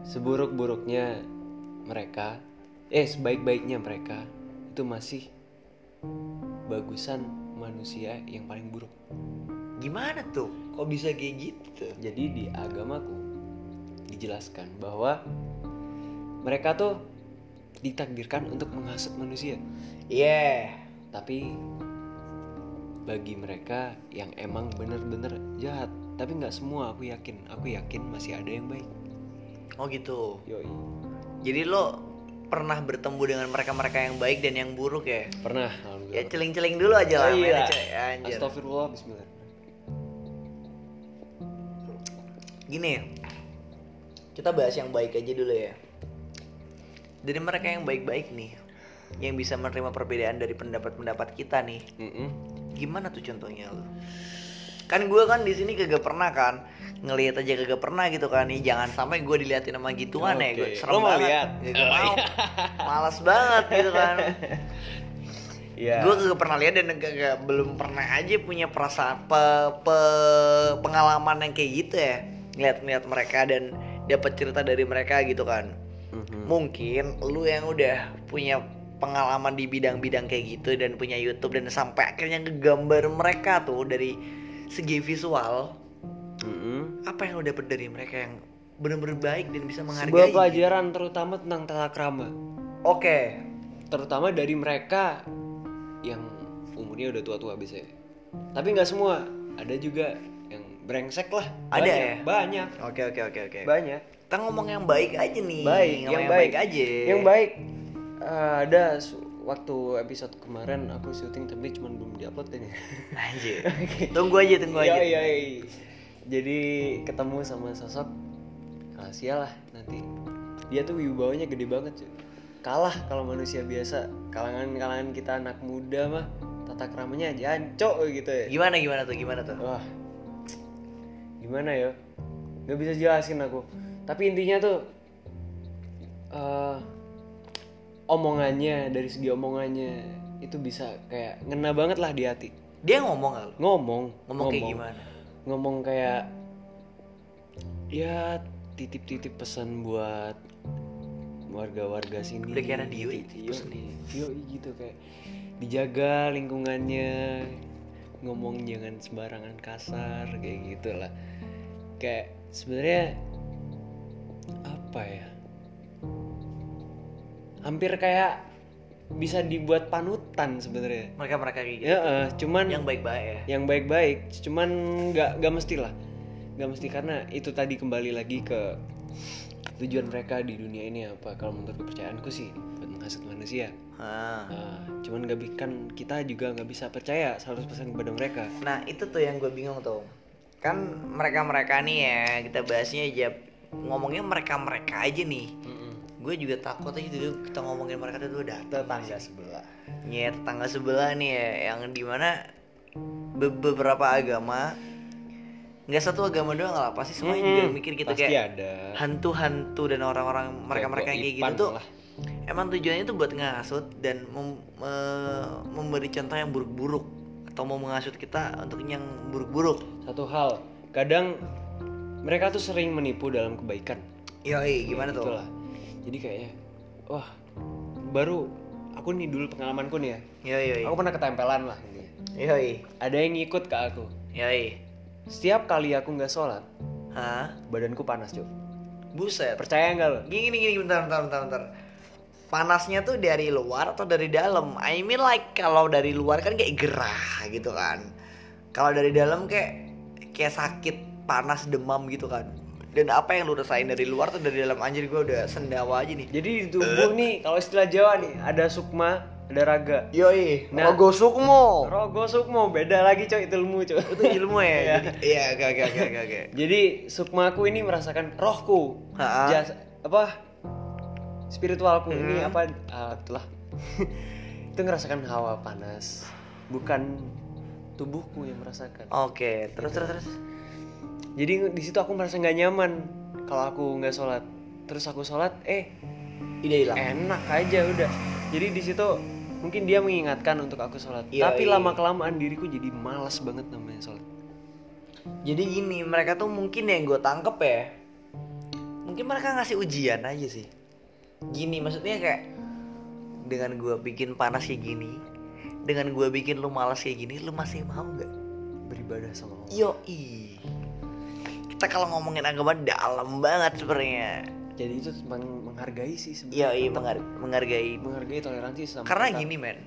seburuk-buruknya mereka eh sebaik-baiknya mereka itu masih bagusan manusia yang paling buruk. Gimana tuh? Kok bisa kayak gitu? Jadi di agamaku dijelaskan bahwa mereka tuh ditakdirkan untuk menghasut manusia. Iya. Tapi bagi mereka yang emang bener-bener jahat. Tapi nggak semua aku yakin. Aku yakin masih ada yang baik. Oh gitu. Yoi. Jadi lo pernah bertemu dengan mereka-mereka yang baik dan yang buruk ya? Pernah ya celing-celing dulu aja lah Oh, iya. anjir. Astagfirullah Bismillah. Gini kita bahas yang baik aja dulu ya. Dari mereka yang baik-baik nih yang bisa menerima perbedaan dari pendapat-pendapat kita nih Mm-mm. Gimana tuh contohnya lo kan gue kan di sini kagak pernah kan ngelihat aja kagak pernah gitu kan nih jangan sampai gue diliatin sama gituan ya gue serem Lo mau banget lihat? Gak Oh, mau iya. malas banget gitu kan Iya. gue kagak pernah lihat dan kagak belum pernah aja punya perasaan pe- pe- pengalaman yang kayak gitu ya ngeliat-ngeliat mereka dan dapat cerita dari mereka gitu kan Mhm. mungkin lu yang udah punya pengalaman di bidang-bidang kayak gitu dan punya YouTube dan sampai akhirnya ngegambar mereka tuh dari segi visual Mm-mm. apa yang lu dapet dari mereka yang bener-bener baik dan bisa menghargai Sebuah pelajaran terutama tentang tata krama, oke terutama dari mereka yang umurnya udah tua-tua biasanya. Tapi nggak semua, ada juga yang brengsek lah. Ada Banyak, ya? Banyak, oke oke oke oke banyak. kita ngomong yang baik aja nih Baik, yang yang baik. baik aja Yang baik eh, ada waktu episode kemarin aku syuting tapi cuma belum diupload ini. Anjir. Tunggu aja, tunggu aja. Iya, iya. Jadi ketemu sama sosok rahasia lah nanti. Dia tuh wibawanya gede banget cuy. Kalah kalau manusia biasa. Kalangan-kalangan kita anak muda mah tata keramanya jancok gitu ya. Gimana gimana tuh? Gimana tuh? Wah. Gimana ya? Gak bisa jelasin aku. Tapi intinya tuh eh omongannya dari segi omongannya itu bisa kayak ngena banget lah di hati. Dia ngomong gak lu? Ngomong, Ngomong kayak gimana? Ngomong kayak ya titip-titip pesan buat warga-warga sini. Udah kayak radio Gitu, yoi, yoi, gitu kayak dijaga lingkungannya ngomong jangan sembarangan kasar kayak gitulah kayak sebenarnya apa ya hampir kayak bisa dibuat panutan sebenarnya. Mereka-mereka kayak gitu. ya eh, cuman Yang baik-baik ya. yang baik-baik cuman nggak nggak mesti lah. Nggak mesti karena itu tadi kembali lagi ke tujuan mereka di dunia ini apa. Kalau menurut kepercayaanku sih buat menghasut manusia. Hah. Nah, cuman nggak bi- kan kita juga nggak bisa percaya 100% kepada mereka. Nah itu tuh yang gue bingung tuh. Kan mereka-mereka nih ya Kita bahasnya aja Ngomongnya mereka-mereka aja nih Gue juga takut aja tuh Kita ngomongin mereka tuh udah tetangga sebelah Ya tetangga sebelah nih ya Yang di mana be- Beberapa agama nggak satu agama doang lah Pasti semuanya juga Mm-mm. mikir gitu pasti kayak ada Hantu-hantu dan orang-orang mereka-mereka yang kayak gitu tuh lah. Emang tujuannya tuh buat ngasut dan mem- me- memberi contoh yang buruk-buruk atau mau mengasut kita untuk yang buruk-buruk. satu hal kadang mereka tuh sering menipu dalam kebaikan Yoi, gimana tuh? Itulah. Jadi kayaknya wah baru aku nih dulu pengalamanku nih ya Yoi, yoi. aku pernah ketempelan lah intinya Yoi, ada yang ngikut ke aku yoi. setiap kali aku nggak sholat Hah? badanku panas cuy Buset. percaya nggak lo Gini, gini, gini, bentar, bentar, bentar, bentar. Panasnya tuh dari luar atau dari dalam? I mean like kalau dari luar kan kayak gerah gitu kan. Kalau dari dalam kayak kayak sakit panas demam gitu kan dan apa yang lu rasain dari luar tuh dari dalam anjir gue udah sendawa aja nih Jadi di tubuh nih kalau istilah Jawa nih ada sukma, ada raga. yoi Nah. rogo sukmo Rogo sukmo beda lagi coy itu ilmu coy. itu ilmu ya Iya. Iya gak gak gak gak gak Jadi sukmaku ini merasakan rohku. Ha-ha. Jas, apa spiritualku ini Hmm. apa ah, itulah. itu ngerasakan hawa panas, bukan tubuhku yang merasakan. oke terus terus terus Jadi di situ aku merasa nggak nyaman kalau aku nggak sholat. Terus aku sholat, eh ide hilang enak aja udah. Jadi di situ mungkin dia mengingatkan untuk aku sholat. Yoi. Tapi lama kelamaan diriku jadi malas banget namanya sholat. jadi gini mereka tuh mungkin yang gue tangkep ya mungkin mereka ngasih ujian aja sih gini maksudnya kayak dengan gue bikin panas kayak gini dengan gue bikin lu malas kayak gini lu masih mau nggak Beribadah sama Allah. yo kita kalau ngomongin agama dalam banget sebenarnya. Jadi itu meng- menghargai sih sebenarnya. mengar- menghargai. menghargai toleransi sama karena kita. gini men.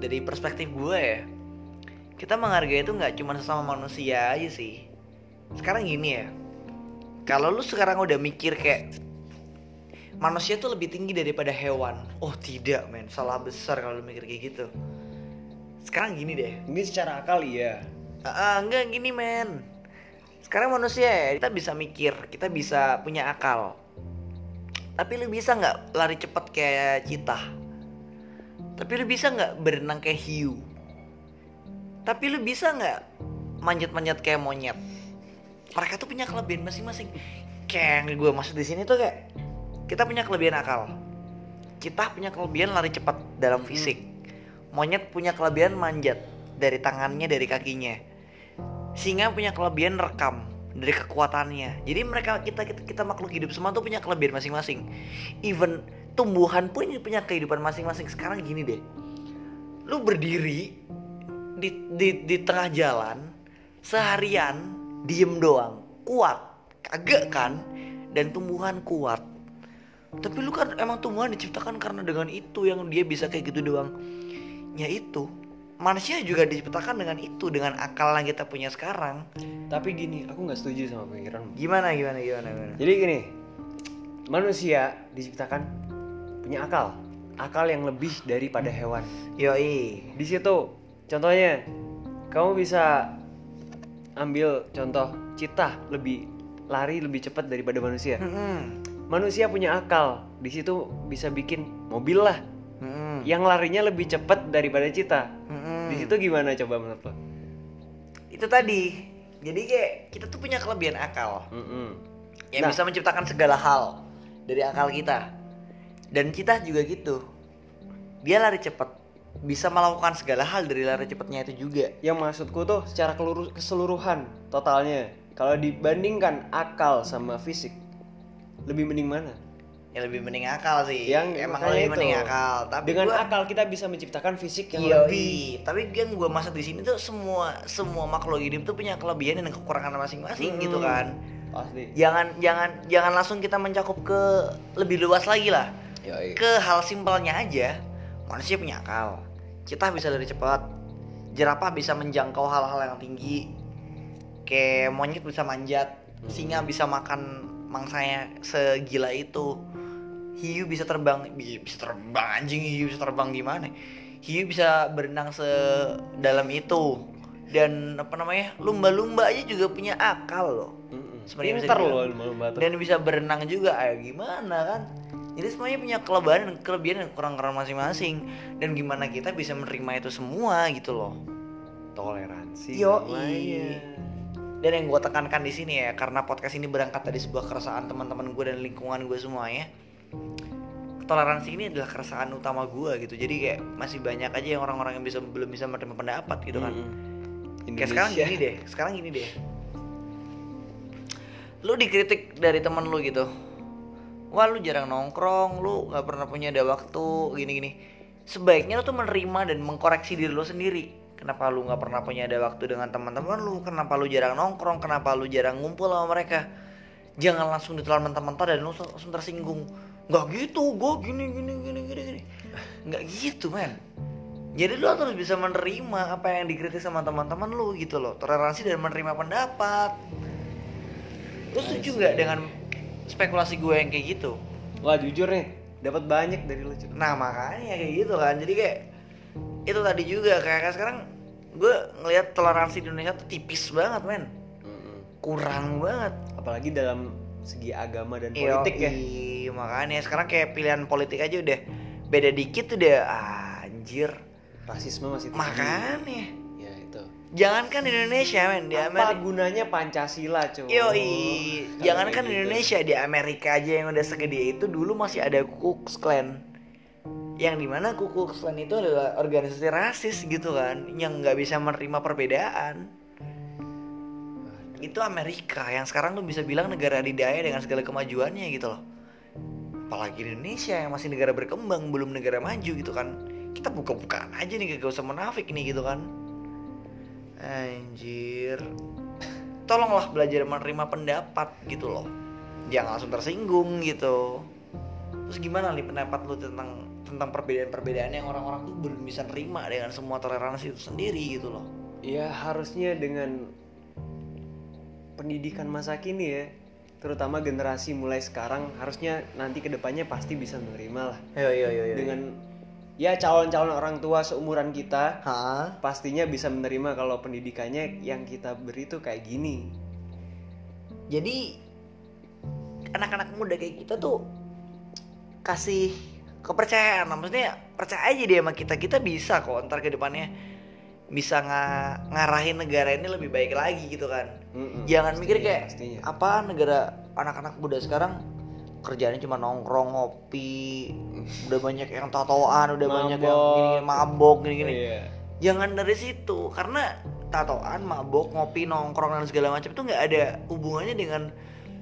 Dari perspektif gue ya kita menghargai itu nggak cuma sesama manusia aja sih. Sekarang gini ya kalau lu sekarang udah mikir kayak manusia tuh lebih tinggi daripada hewan. Oh tidak men. Salah besar kalau lu mikir kayak gitu. Sekarang gini deh. Ini secara akal iya. Ah, ah, enggak gini men Sekarang manusia ya Kita bisa mikir Kita bisa punya akal. Tapi lu bisa nggak lari cepet kayak cita Tapi lu bisa nggak berenang kayak hiu? Tapi lu bisa nggak Manjat-manjat kayak monyet? Mereka tuh punya kelebihan masing-masing. Kayak yang gue maksud di sini tuh kayak Kita punya kelebihan akal. Kita punya kelebihan lari cepat dalam fisik. Monyet punya kelebihan manjat dari tangannya dari kakinya singa punya kelebihan rekam dari kekuatannya. Jadi mereka kita kita, kita makhluk hidup semua tuh punya kelebihan masing-masing. Even tumbuhan pun punya kehidupan masing-masing. Sekarang gini deh. Lu berdiri di di, di tengah jalan seharian diem doang kuat kagak kan? Dan tumbuhan kuat. Tapi lu kan emang tumbuhan diciptakan karena dengan itu yang dia bisa kayak gitu doang. Ya itu manusia juga diciptakan dengan itu dengan akal yang kita punya sekarang. Tapi gini aku nggak setuju sama pemikiranmu gimana gimana gimana gimana? Jadi gini manusia diciptakan punya akal. Akal yang lebih daripada hewan. Yoi. Di situ contohnya kamu bisa ambil contoh cita lebih lari lebih cepat daripada manusia. Mm-mm. manusia punya akal. Di situ bisa bikin mobil lah. Yang larinya lebih cepat daripada cita. Di situ gimana coba menurut lo? Itu tadi. Jadi kayak kita tuh punya kelebihan akal. Mm-mm. yang Nah. bisa menciptakan segala hal dari akal kita. Dan kita juga gitu. Dia lari cepat bisa melakukan segala hal dari lari cepatnya itu juga. Yang maksudku tuh secara keseluruhan totalnya. Kalau dibandingkan akal sama fisik lebih mending mana ya lebih mending akal sih. Yang emang lebih itu. mending akal. Tapi dengan gua- akal kita bisa menciptakan fisik yang Yoi. lebih. Tapi yang gue maksud di sini tuh semua semua makhluk hidup tuh punya kelebihan dan kekurangan masing-masing Hmm. gitu kan. pasti. Jangan jangan jangan langsung kita mencakup ke lebih luas lagi lah. Ke hal simpelnya aja manusia punya akal. Kita bisa lari cepat. Jerapah bisa menjangkau hal-hal yang tinggi. Kayak monyet bisa manjat. Singa bisa makan mangsanya segila itu hiu bisa terbang bi- bisa terbang anjing hiu bisa terbang gimana? Hiu bisa berenang sedalam itu. Dan apa namanya lumba-lumba aja juga punya akal loh. Mm-mm. Sebenarnya bisa loh lumba-lumba dan bisa berenang juga ayo gimana kan? Jadi semuanya punya kelebihan dan kelebihan dan kurang-kurang masing-masing. Dan gimana kita bisa menerima itu semua gitu loh. Toleransi namanya. dan yang gue tekankan di sini ya karena podcast ini berangkat dari sebuah keresahan teman-teman gue dan lingkungan gue semuanya toleransi ini adalah keresahan utama gue gitu jadi kayak masih banyak aja yang orang-orang yang bisa belum bisa menerima pendapat gitu kan Mm-mm. Kayak sekarang gini deh, sekarang gini deh. Lu dikritik dari temen lu gitu. Wah lu jarang nongkrong, lu nggak pernah punya ada waktu, gini-gini. Sebaiknya lu tuh menerima dan mengkoreksi diri lu sendiri. Kenapa lu nggak pernah punya ada waktu dengan teman-teman lu? Kenapa lu jarang nongkrong? Kenapa lu jarang ngumpul sama mereka? Jangan langsung ditelan mentah-mentah dan lu langsung tersinggung. Nggak gitu, gue gini gini gini gini gini. Nggak gitu men. jadi lu harus bisa menerima apa yang dikritik sama teman-teman lu gitu loh. Toleransi dan menerima pendapat. Lu setuju nggak dengan spekulasi gue yang kayak gitu? Wah jujur nih, dapat banyak dari lu Cuk. nah makanya kayak gitu kan. Jadi kayak itu tadi juga. Kayak kayak sekarang gue ngelihat toleransi di Indonesia tuh tipis banget men. Kurang banget. Apalagi dalam segi agama dan politik ya. iya, makanya sekarang kayak pilihan politik aja udah beda dikit udah anjir Rasisme masih tinggi. makanya Ya itu. jangankan di Indonesia men di Apa Amerika gunanya Pancasila cuy? Kalau jangankan di gitu. Indonesia di Amerika aja yang udah segede itu dulu masih ada Ku Klux Klan yang di mana Ku Klux Klan itu adalah organisasi rasis gitu kan yang nggak bisa menerima perbedaan itu Amerika yang sekarang lu bisa bilang negara adidaya dengan segala kemajuannya gitu loh. Apalagi Indonesia yang masih negara berkembang belum negara maju gitu kan. Kita buka-bukaan aja nih gak usah menafik nih gitu kan. Anjir. Tolonglah belajar menerima pendapat gitu loh. Jangan langsung tersinggung gitu. Terus gimana nih pendapat lu tentang tentang perbedaan-perbedaan yang orang-orang tuh belum bisa nerima dengan semua toleransi itu sendiri gitu loh? Ya harusnya dengan pendidikan masa kini ya, terutama generasi mulai sekarang harusnya nanti ke depannya pasti bisa menerima lah. Yo yo yo yo. Dengan ya calon-calon orang tua seumuran kita Hah? pastinya bisa menerima kalau pendidikannya yang kita beri tuh kayak gini. Jadi anak-anak muda kayak kita tuh kasih kepercayaan, maksudnya percaya aja dia sama kita, kita bisa kok ntar ke depannya bisa nga- ngarahin negara ini lebih baik lagi gitu kan. Mm-mm, Jangan mikir kayak pastinya. apa negara anak-anak muda sekarang kerjaannya cuma nongkrong ngopi, udah banyak yang tatoan, udah banyak yang Mabok. gini-gini mabok gini-gini. Iya. Jangan dari situ karena tatoan, mabok, ngopi, nongkrong dan segala macam itu nggak ada hubungannya dengan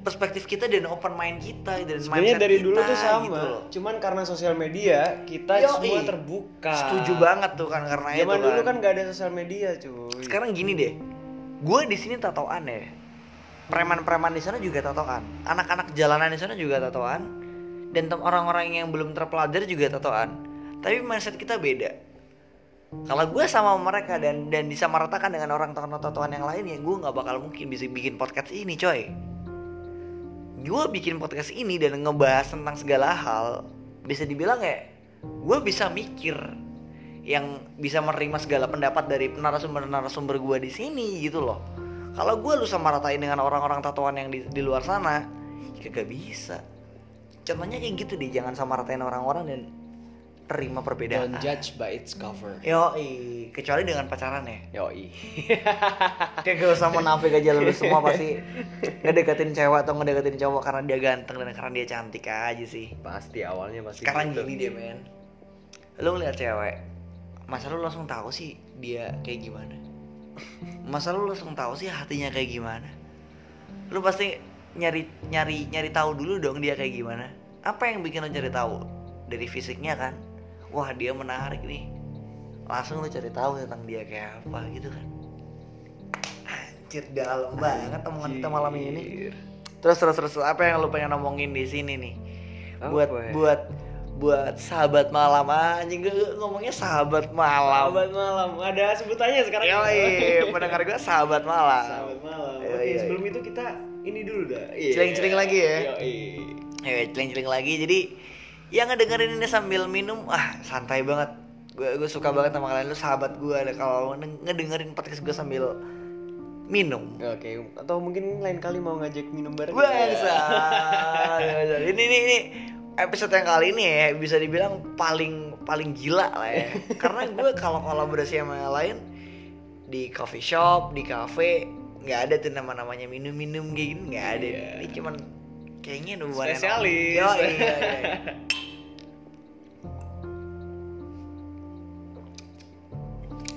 perspektif kita dan open mind kita dan Sebenarnya dari dulu kita, tuh sama, gitu loh. cuman karena sosial media kita Yoi. semua terbuka. Setuju banget tuh kan karena itu Zaman dulu kan. kan gak ada sosial media cuy. Sekarang gini deh, gue di sini tatoan ya. Preman-preman di sana juga tatoan. Anak-anak jalanan di sana juga tatoan. Dan orang-orang yang belum terpelajar juga tatoan. Tapi mindset kita beda. Kalau gue sama mereka dan dan disamaratakan dengan orang tatoan yang lain ya gue nggak bakal mungkin bisa bikin podcast ini coy. Gue bikin podcast ini dan ngebahas tentang segala hal bisa dibilang ya gue bisa mikir yang bisa menerima segala pendapat dari narasumber-narasumber gue di sini gitu loh. Kalau gue lu sama ratain dengan orang-orang tatoan yang di, di luar sana, ya gak bisa. Contohnya kayak gitu deh, jangan sama ratain orang-orang dan terima perbedaan. Don't judge by its cover. Yoi, kecuali dengan pacaran ya. Yoi. Kayak gak usah munafik aja lu semua pasti ngedeketin cewek atau ngedeketin cowok karena dia ganteng dan karena dia cantik aja sih. pasti awalnya pasti Sekarang gitu. gini deh men Lu ngeliat cewek Masa lu langsung tahu sih dia kayak gimana Masa lu langsung tahu sih hatinya kayak gimana Lu pasti nyari nyari nyari tahu dulu dong dia kayak gimana Apa yang bikin lu cari tahu Dari fisiknya kan Wah dia menarik nih Langsung lu cari tahu tentang dia kayak apa gitu kan Anjir dalam banget omongan kita malam ini. Terus terus terus apa yang lu pengen ngomongin di sini nih? Apa Buat ya? buat buat sahabat malam anjing gue ngomongnya sahabat malam. Sahabat malam. Ada sebutannya sekarang. Yoi, pendengar gue sahabat malam. Sahabat malam. Iya, Oke, iya, sebelum itu kita ini dulu dah. Iya. Celing-celing lagi ya? Yoi. Ya, celing-celing lagi. Jadi yang ngedengerin ini sambil minum, ah santai banget. Gue gue suka banget sama kalian lu sahabat gue ada kalau nge- ngedengerin podcast gue sambil minum. Oke, atau mungkin lain kali mau ngajak minum bareng. Bangsa. ini ini ini episode yang kali ini ya bisa dibilang paling paling gila lah ya. Karena gue kalau kolaborasi sama yang lain di coffee shop, di cafe nggak ada tuh nama-namanya minum-minum kayak gini nggak ada. Iya. Ini cuman kayaknya hubungan Spesialis. Yo, iya, iya, iya.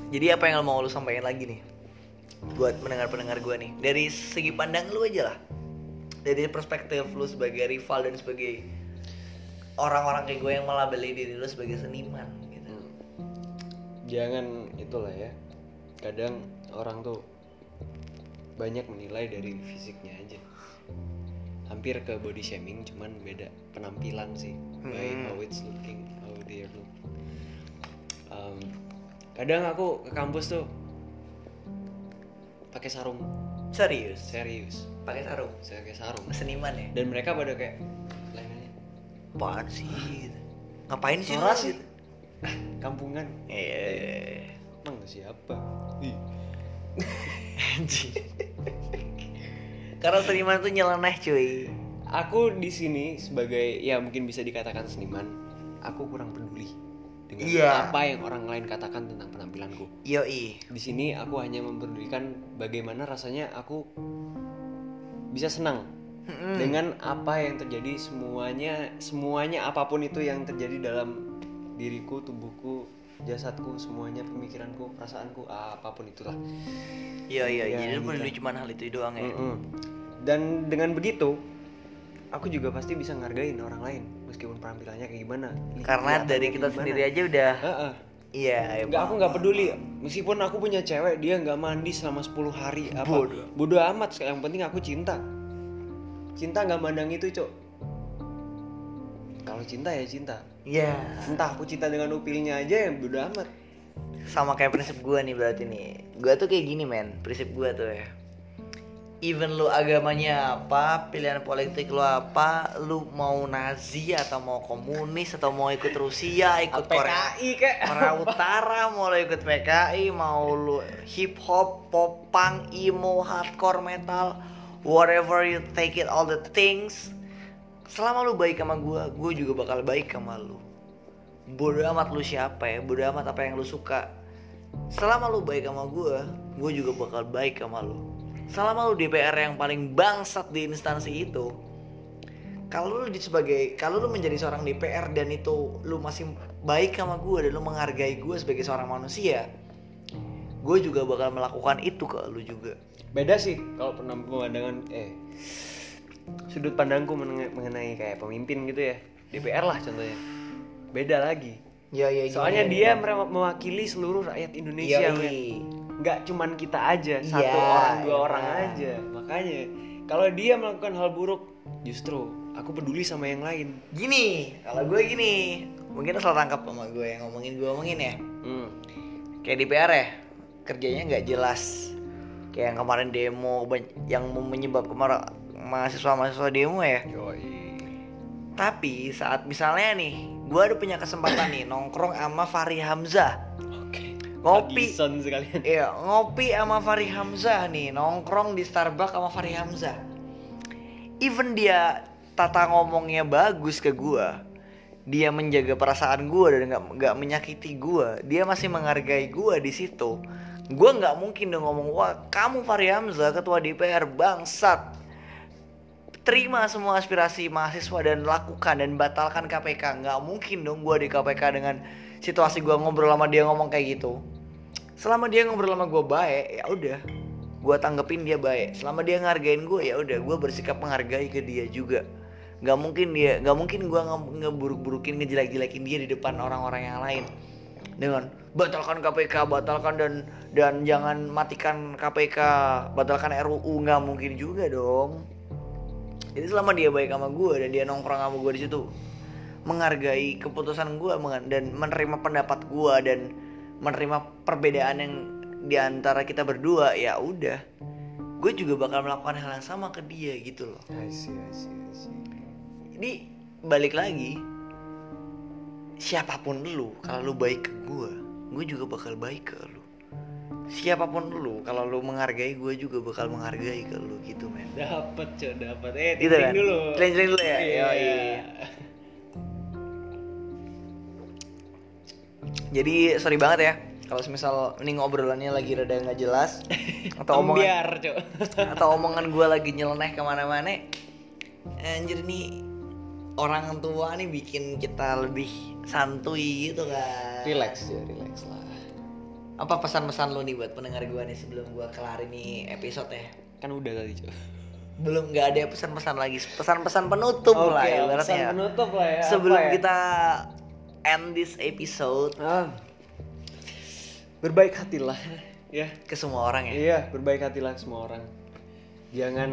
Jadi apa yang mau lu sampaikan lagi nih buat pendengar-pendengar gue nih dari segi pandang lu aja lah dari perspektif lu sebagai rival dan sebagai orang-orang kayak gue yang melabeli diri lu sebagai seniman gitu. Jangan itulah ya. Kadang orang tuh banyak menilai dari fisiknya aja. Hampir ke body shaming, cuman beda penampilan sih. By Hmm. how it's looking, how they look. Um, kadang aku ke kampus tuh pakai sarung Serius. serius Pakai sarung. saya pakai sarung Seniman ya. dan mereka pada kayak lainnya Apaan sih? Ngapain sih? Norak lu? sih. kampungan Iya. emang siapa Ih. Anjing. Karena seniman tuh nyeleneh cuy. aku di sini sebagai ya mungkin bisa dikatakan seniman aku kurang peduli dengan Iya. apa yang orang lain katakan tentang penampilanku Yoi. di sini aku hanya mempedulikan bagaimana rasanya aku bisa senang Mm-mm. dengan apa yang terjadi semuanya semuanya apa pun itu yang terjadi dalam diriku tubuhku jasadku semuanya pemikiranku perasaanku apa pun itulah Iya iya. Ya, Jadi lu gitu. peduli cuma hal itu doang ya. Mm-mm. dan dengan begitu aku juga pasti bisa ngargain orang lain meskipun penampilannya kayak gimana Karena dari kita gimana. sendiri aja udah. Heeh. Iya. ya, Nggak, aku nggak peduli meskipun aku punya cewek dia nggak mandi selama 10 hari apa Bodoh. bodoh amat yang penting aku cinta cinta nggak mandang itu cok kalau cinta ya cinta Iya. entah aku cinta dengan upilnya aja ya bodoh amat Sama kayak prinsip gua nih berarti nih. Gua tuh kayak gini men. Prinsip gua tuh ya. Even lu agamanya apa, pilihan politik lu apa, lu mau Nazi atau mau komunis atau mau ikut Rusia, ikut Korea, PKI kek Korea Utara, mau lu ikut PKI, mau lu hip hop, pop punk, emo, hardcore metal, whatever you take it all the things. Selama lu baik sama gua, gua juga bakal baik sama lu. Bodoh amat lu siapa ya, bodoh amat apa yang lu suka. Selama lu baik sama gua, gua juga bakal baik sama lu. Selama lu DPR yang paling bangsat di instansi itu, kalau lu sebagai kalau lu menjadi seorang DPR dan itu lu masih baik sama gue dan lu menghargai gue sebagai seorang manusia gue juga bakal melakukan itu ke lu juga beda sih kalau pernah pemandangan eh sudut pandangku mengenai, kayak pemimpin gitu ya. DPR lah contohnya. Beda lagi. Ya ya soalnya dia mere- mewakili seluruh rakyat Indonesia men. nggak cuman kita aja satu Iya, orang dua iya. orang aja. Makanya kalau dia melakukan hal buruk justru aku peduli sama yang lain. Gini kalau gue gini mungkin lo salah tangkap sama gue yang ngomongin gue ngomongin ya. Hmm. kayak DPR ya kerjanya nggak jelas. Kayak yang kemarin demo yang menyebabkan mar- mahasiswa-mahasiswa demo ya tapi saat misalnya nih gue ada punya kesempatan nih nongkrong sama Fahri Hamzah oke Ngopi. Magison sekalian Iya, ngopi sama Fahri Hamzah nih, nongkrong di Starbucks sama Fahri Hamzah. Even dia tata ngomongnya bagus ke gua, dia menjaga perasaan gua dan nggak nggak menyakiti gua, dia masih menghargai gua di situ. Gua nggak mungkin dong ngomong, wah kamu Fahri Hamzah ketua DPR bangsat. Terima semua aspirasi mahasiswa dan lakukan dan batalkan KPK. Nggak mungkin dong gua di KPK dengan situasi gua ngobrol sama dia ngomong kayak gitu. Selama dia ngobrol sama gue baik ya udah. Gue tanggepin dia baik. Selama dia ngargain gue ya udah. Gue bersikap menghargai ke dia juga. Nggak mungkin dia nggak mungkin gue nge- ngeburuk-burukin ngejelek-jelekin dia di depan orang-orang yang lain. Dengan batalkan KPK batalkan dan dan jangan matikan KPK batalkan RUU nggak mungkin juga dong jadi selama dia baik sama gue dan dia nongkrong sama gue di situ menghargai keputusan gue dan menerima pendapat gue dan menerima perbedaan yang di antara kita berdua ya udah. Gue juga bakal melakukan hal yang sama ke dia gitu loh. I see, I see, I see. jadi balik lagi siapa pun lu kalau lu baik ke gue gue juga bakal baik ke lu siapa pun lu kalau lu menghargai gue juga bakal menghargai ke lu gitu men Dapat, Cok, dapat. Eh, gitu kan dulu. Celing-celing dulu ya Iya. Yoi. jadi sorry banget ya kalau semisal ini ngobrolannya lagi rada nggak jelas atau omongan Ambiar, Cok. atau omongan gue lagi nyeleneh ke mana-mana anjir nih orang tua nih bikin kita lebih santuy gitu kan relax ya, relax lah. Apa pesan-pesan lo nih buat pendengar gue nih sebelum gue kelar ini episode ya Kan udah tadi, Cok. belum nggak ada pesan-pesan lagi pesan-pesan penutup lah Oke, ibaratnya pesan penutup lah ya. sebelum ya? kita end this episode Ah. berbaik hatilah ya. ke semua orang ya Iya, berbaik hatilah semua orang. Jangan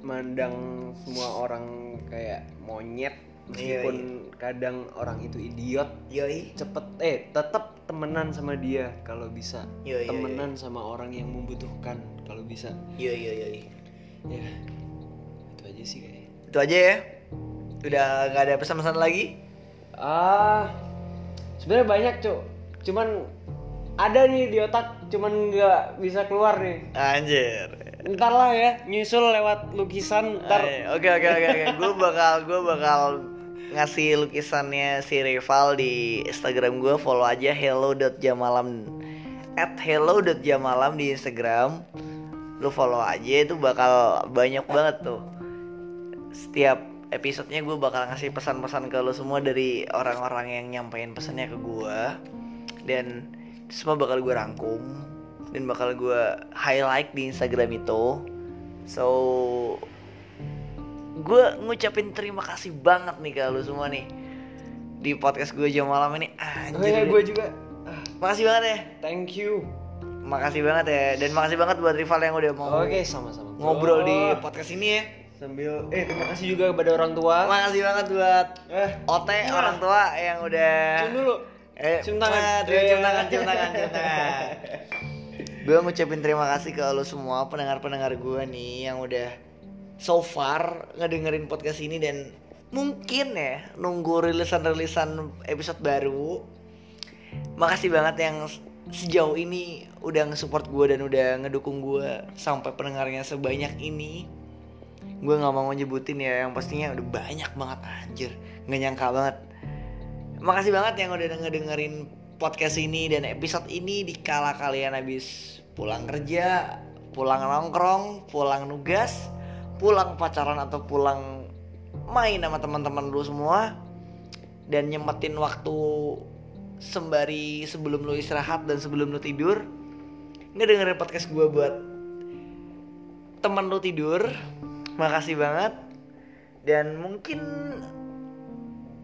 mandang semua orang kayak monyet meskipun kadang orang itu idiot Yoi. cepet eh tetap temenan sama dia kalau bisa Iya, iya, temenan sama orang yang membutuhkan kalau bisa Yoi yoi yoi. ya itu aja sih kayaknya Itu aja ya. Udah gak ada pesan-pesan lagi? ah sebenarnya banyak cuk cuman ada nih di otak cuman nggak bisa keluar nih Anjir. ntar lah ya nyusul lewat lukisan ntar oke oke oke. Gue bakal gue bakal ngasih lukisannya si rival di Instagram gue follow aja hello.jamalam at hello.jamalam di Instagram. Lu follow aja itu bakal banyak banget tuh. Setiap episodenya gue bakal ngasih pesan-pesan ke lu semua dari orang-orang yang nyampein pesannya ke gue dan semua bakal gue rangkum dan bakal gue highlight di Instagram itu. So gue ngucapin terima kasih banget nih ke lu semua nih. Di podcast gue jam malam ini. Oh anjir ya gue juga. Makasih banget ya. Thank you. Makasih banget ya. Dan makasih banget buat rival yang udah mau oke sama-sama. ngobrol di Oh, podcast ini ya. Sambil eh terima kasih juga kepada orang tua. Makasih banget buat eh. Ote orang tua yang udah cium dulu. Eh Cium tangan. cium, cium Iya. tangan cium tangan cium tangan. Gue ngucapin terima kasih ke lo semua pendengar-pendengar gue nih yang udah so far ngedengerin podcast ini dan mungkin ya nunggu rilisan-rilisan episode baru. Makasih banget yang sejauh ini udah nge-support gue dan udah ngedukung gue sampai pendengarnya sebanyak ini. Gue nggak mau nyebutin ya yang pastinya udah banyak banget anjir. Nggak nyangka banget. Makasih banget yang udah ngedengerin podcast ini dan episode ini di kala kalian habis pulang kerja pulang nongkrong pulang nugas pulang pacaran atau pulang main sama teman-teman lu semua dan nyempetin waktu sembari sebelum lu istirahat dan sebelum lu tidur ngedengerin podcast gue buat temen lu tidur. Makasih banget. Dan mungkin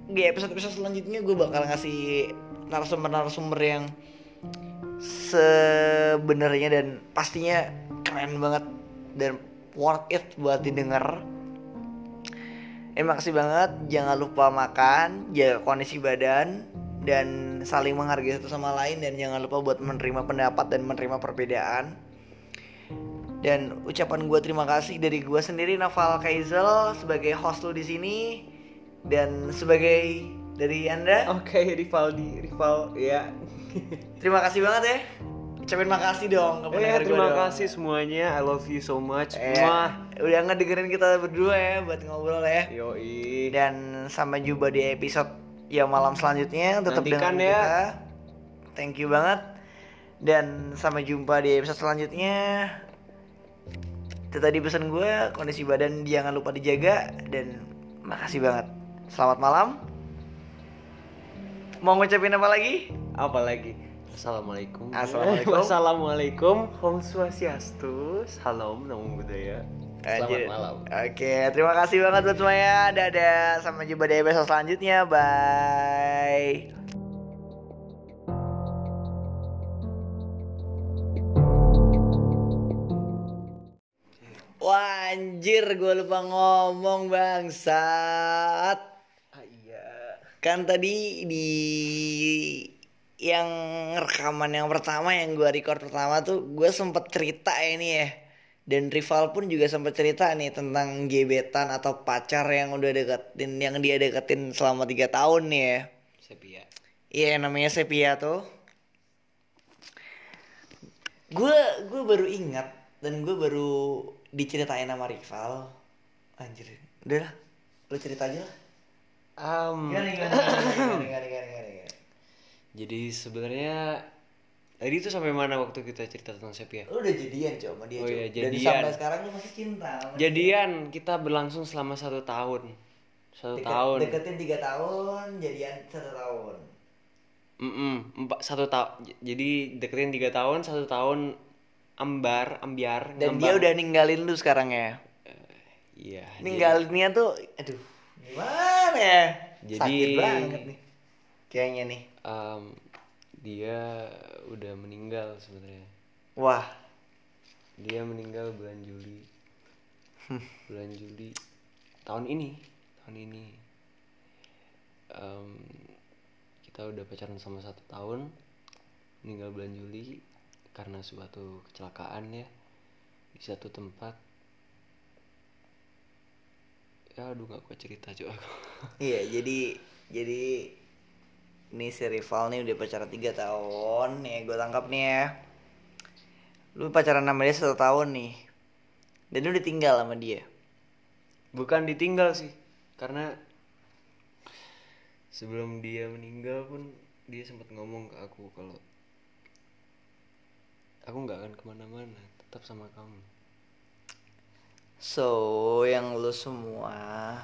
di episode-episode selanjutnya gue bakal ngasih narasumber-narasumber yang sebenarnya dan pastinya keren banget dan worth it buat didengar. Eh makasih banget, jangan lupa makan, jaga kondisi badan dan saling menghargai satu sama lain dan jangan lupa buat menerima pendapat dan menerima perbedaan. Dan ucapan gue terima kasih dari gue sendiri Naval Kaizel sebagai host lu di sini dan sebagai dari anda oke Rivaldi rival ya terima kasih banget ya. Ucapin makasih dong ke Eh, pendengar gua terima dong. kasih semuanya I love you so much Eh, Mwah. udah ngedengerin kita berdua ya buat ngobrol ya. Yoi Dan sampai jumpa di episode ya malam selanjutnya. Tetap Nantikan dengerin ya. kita. Thank you banget. Dan sampai jumpa di episode selanjutnya. Itu tadi pesan gue, kondisi badan jangan lupa dijaga dan makasih banget. Selamat malam. Mau ngucapin apa lagi? apa lagi Assalamualaikum Assalamualaikum. Wassalamualaikum Om Swastiastu Salam Namo Buddhaya Selamat malam Oke, terima kasih banget buat semuanya. Dadah, sampai jumpa di episode selanjutnya. Bye. Wah, anjir, gue lupa ngomong bangsat. ah, Iya Kan tadi di yang rekaman yang pertama yang gue record pertama tuh gue sempet cerita ini ya. Dan rival pun juga sempet cerita nih tentang gebetan atau pacar yang udah deketin yang dia deketin selama tiga tahun nih ya. Sepia. Iya yang namanya Sepia tuh. Gue gue baru ingat dan gue baru diceritain sama rival. Anjir udah lah lu cerita aja lah. Um, gimana gimana gimana gimana gimana gimana gimana Jadi sebenarnya Tadi itu sampai mana waktu kita cerita tentang Sepia? Lu udah jadian coba sama dia Oh coba. iya, Dan jadian. sampai sekarang lu masih cinta dia. Jadian kita berlangsung selama satu tahun Satu Deket- tahun Deketin tiga tahun, jadian satu tahun. Mm-mm, empat satu tahun jadi deketin tiga tahun satu tahun ambar ambiar Dan ngambar. dia udah ninggalin lu sekarang ya. iya Ninggalinnya tuh, aduh, gimana ya? Jadi- Sakit banget nih. Kayaknya nih. Em, dia udah meninggal sebenarnya. Wah, dia meninggal bulan Juli. Bulan Juli tahun ini tahun ini. Em, kita udah pacaran sama satu tahun meninggal bulan Juli karena suatu kecelakaan ya di satu tempat. Ya aduh gak kuat cerita cuy aku. Iya, jadi jadi ini si rival nih udah pacaran tiga tahun nih, gue tangkap nih ya. Lu pacaran sama dia satu tahun nih, dan lu ditinggal sama dia. bukan ditinggal sih karena sebelum dia meninggal pun dia sempat ngomong ke aku kalau aku nggak akan ke mana-mana tetap sama kamu So, yang lu semua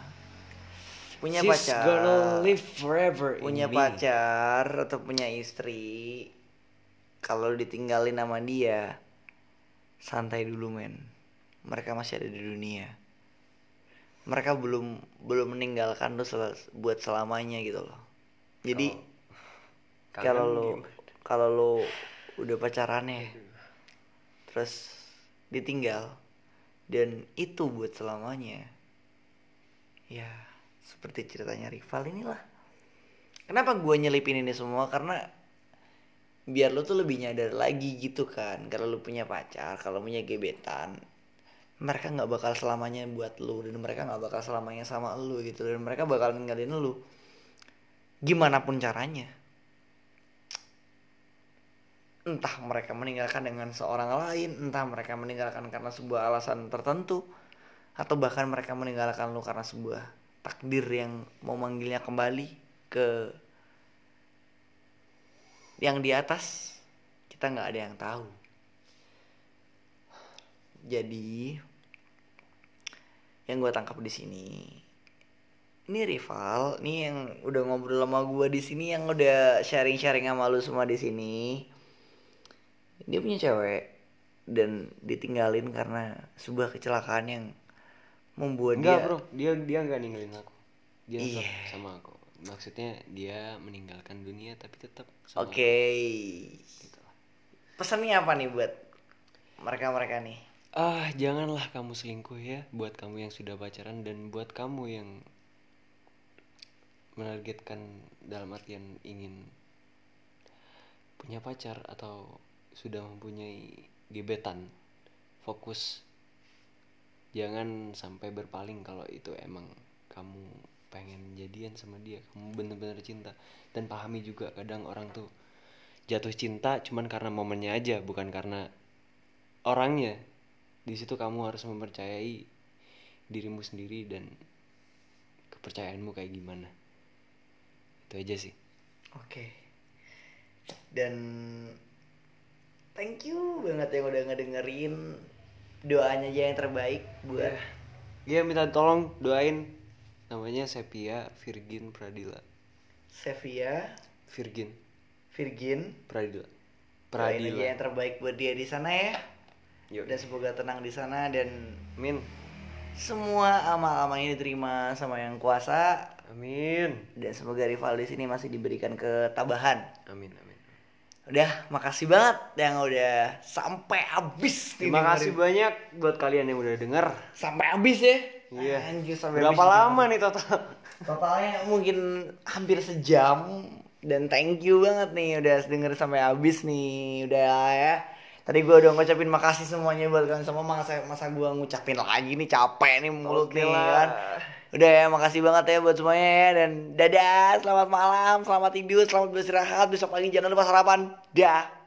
punya She's pacar, gonna live forever in punya me. pacar atau punya istri, kalau ditinggalin sama dia, santai dulu men. Mereka masih ada di dunia. Mereka belum belum meninggalkan lu sel- buat selamanya gitu loh. Jadi kalau gimana? kalau lu udah pacaran ya, terus ditinggal dan itu buat selamanya. Ya, seperti ceritanya rival inilah. Kenapa gue nyelipin ini semua? Karena biar lu tuh lebih nyadar lagi gitu kan. Kalau lu punya pacar, kalau punya gebetan, mereka nggak bakal selamanya buat lu dan mereka nggak bakal selamanya sama lu gitu dan mereka bakal ninggalin lu. Gimana pun caranya. Entah mereka meninggalkan dengan seorang lain, entah mereka meninggalkan karena sebuah alasan tertentu, atau bahkan mereka meninggalkan lu karena sebuah takdir yang mau manggilnya kembali ke yang di atas kita nggak ada yang tahu. Jadi yang gue tangkap di sini ini rival nih yang udah ngobrol sama gue di sini yang udah sharing sharing sama lu semua di sini. Dia punya cewek dan ditinggalin karena sebuah kecelakaan yang membuat enggak dia bro dia dia nggak ninggalin aku dia tetap Iya. sama aku maksudnya dia meninggalkan dunia tapi tetap Oke. aku, gitu. Pesannya apa nih buat mereka-mereka nih? ah janganlah kamu selingkuh ya buat kamu yang sudah pacaran dan buat kamu yang menargetkan dalam artian ingin punya pacar atau sudah mempunyai gebetan fokus jangan sampai berpaling kalau itu emang kamu pengen jadian sama dia. Kamu bener-bener cinta. Dan pahami juga kadang orang tuh jatuh cinta cuman karena momennya aja bukan karena orangnya. Di situ kamu harus mempercayai dirimu sendiri dan kepercayaanmu kayak gimana. Itu aja sih. Oke. Dan thank you banget yang udah ngedengerin doanya aja yang terbaik buat Iya. Minta tolong doain. Namanya Sepia Virgin Pradila. Sevia, Virgin. Virgin. Pradila. Doain aja Pradila. yang terbaik buat dia di sana ya. Yuk. Dan semoga tenang di sana dan Amin. semua amal-amalnya diterima sama yang kuasa. Amin. Dan semoga rival di sini masih diberikan ketabahan. Amin Amin Udah, makasih banget yang udah sampai habis nih Terima kasih banyak buat kalian yang udah denger sampai habis ya. Iya Anjir, sampai Berapa lama nih total? Totalnya mungkin hampir sejam dan thank you banget nih udah denger sampai habis nih. Udah ya. Tadi gua udah ngucapin makasih semuanya buat kalian semua masa masa gua ngucapin lagi nih capek nih mulut Oke nih lah. kan. Udah ya, makasih banget ya buat semuanya ya dan dadah, selamat malam, selamat tidur, selamat beristirahat, besok pagi jangan lupa sarapan. Dah.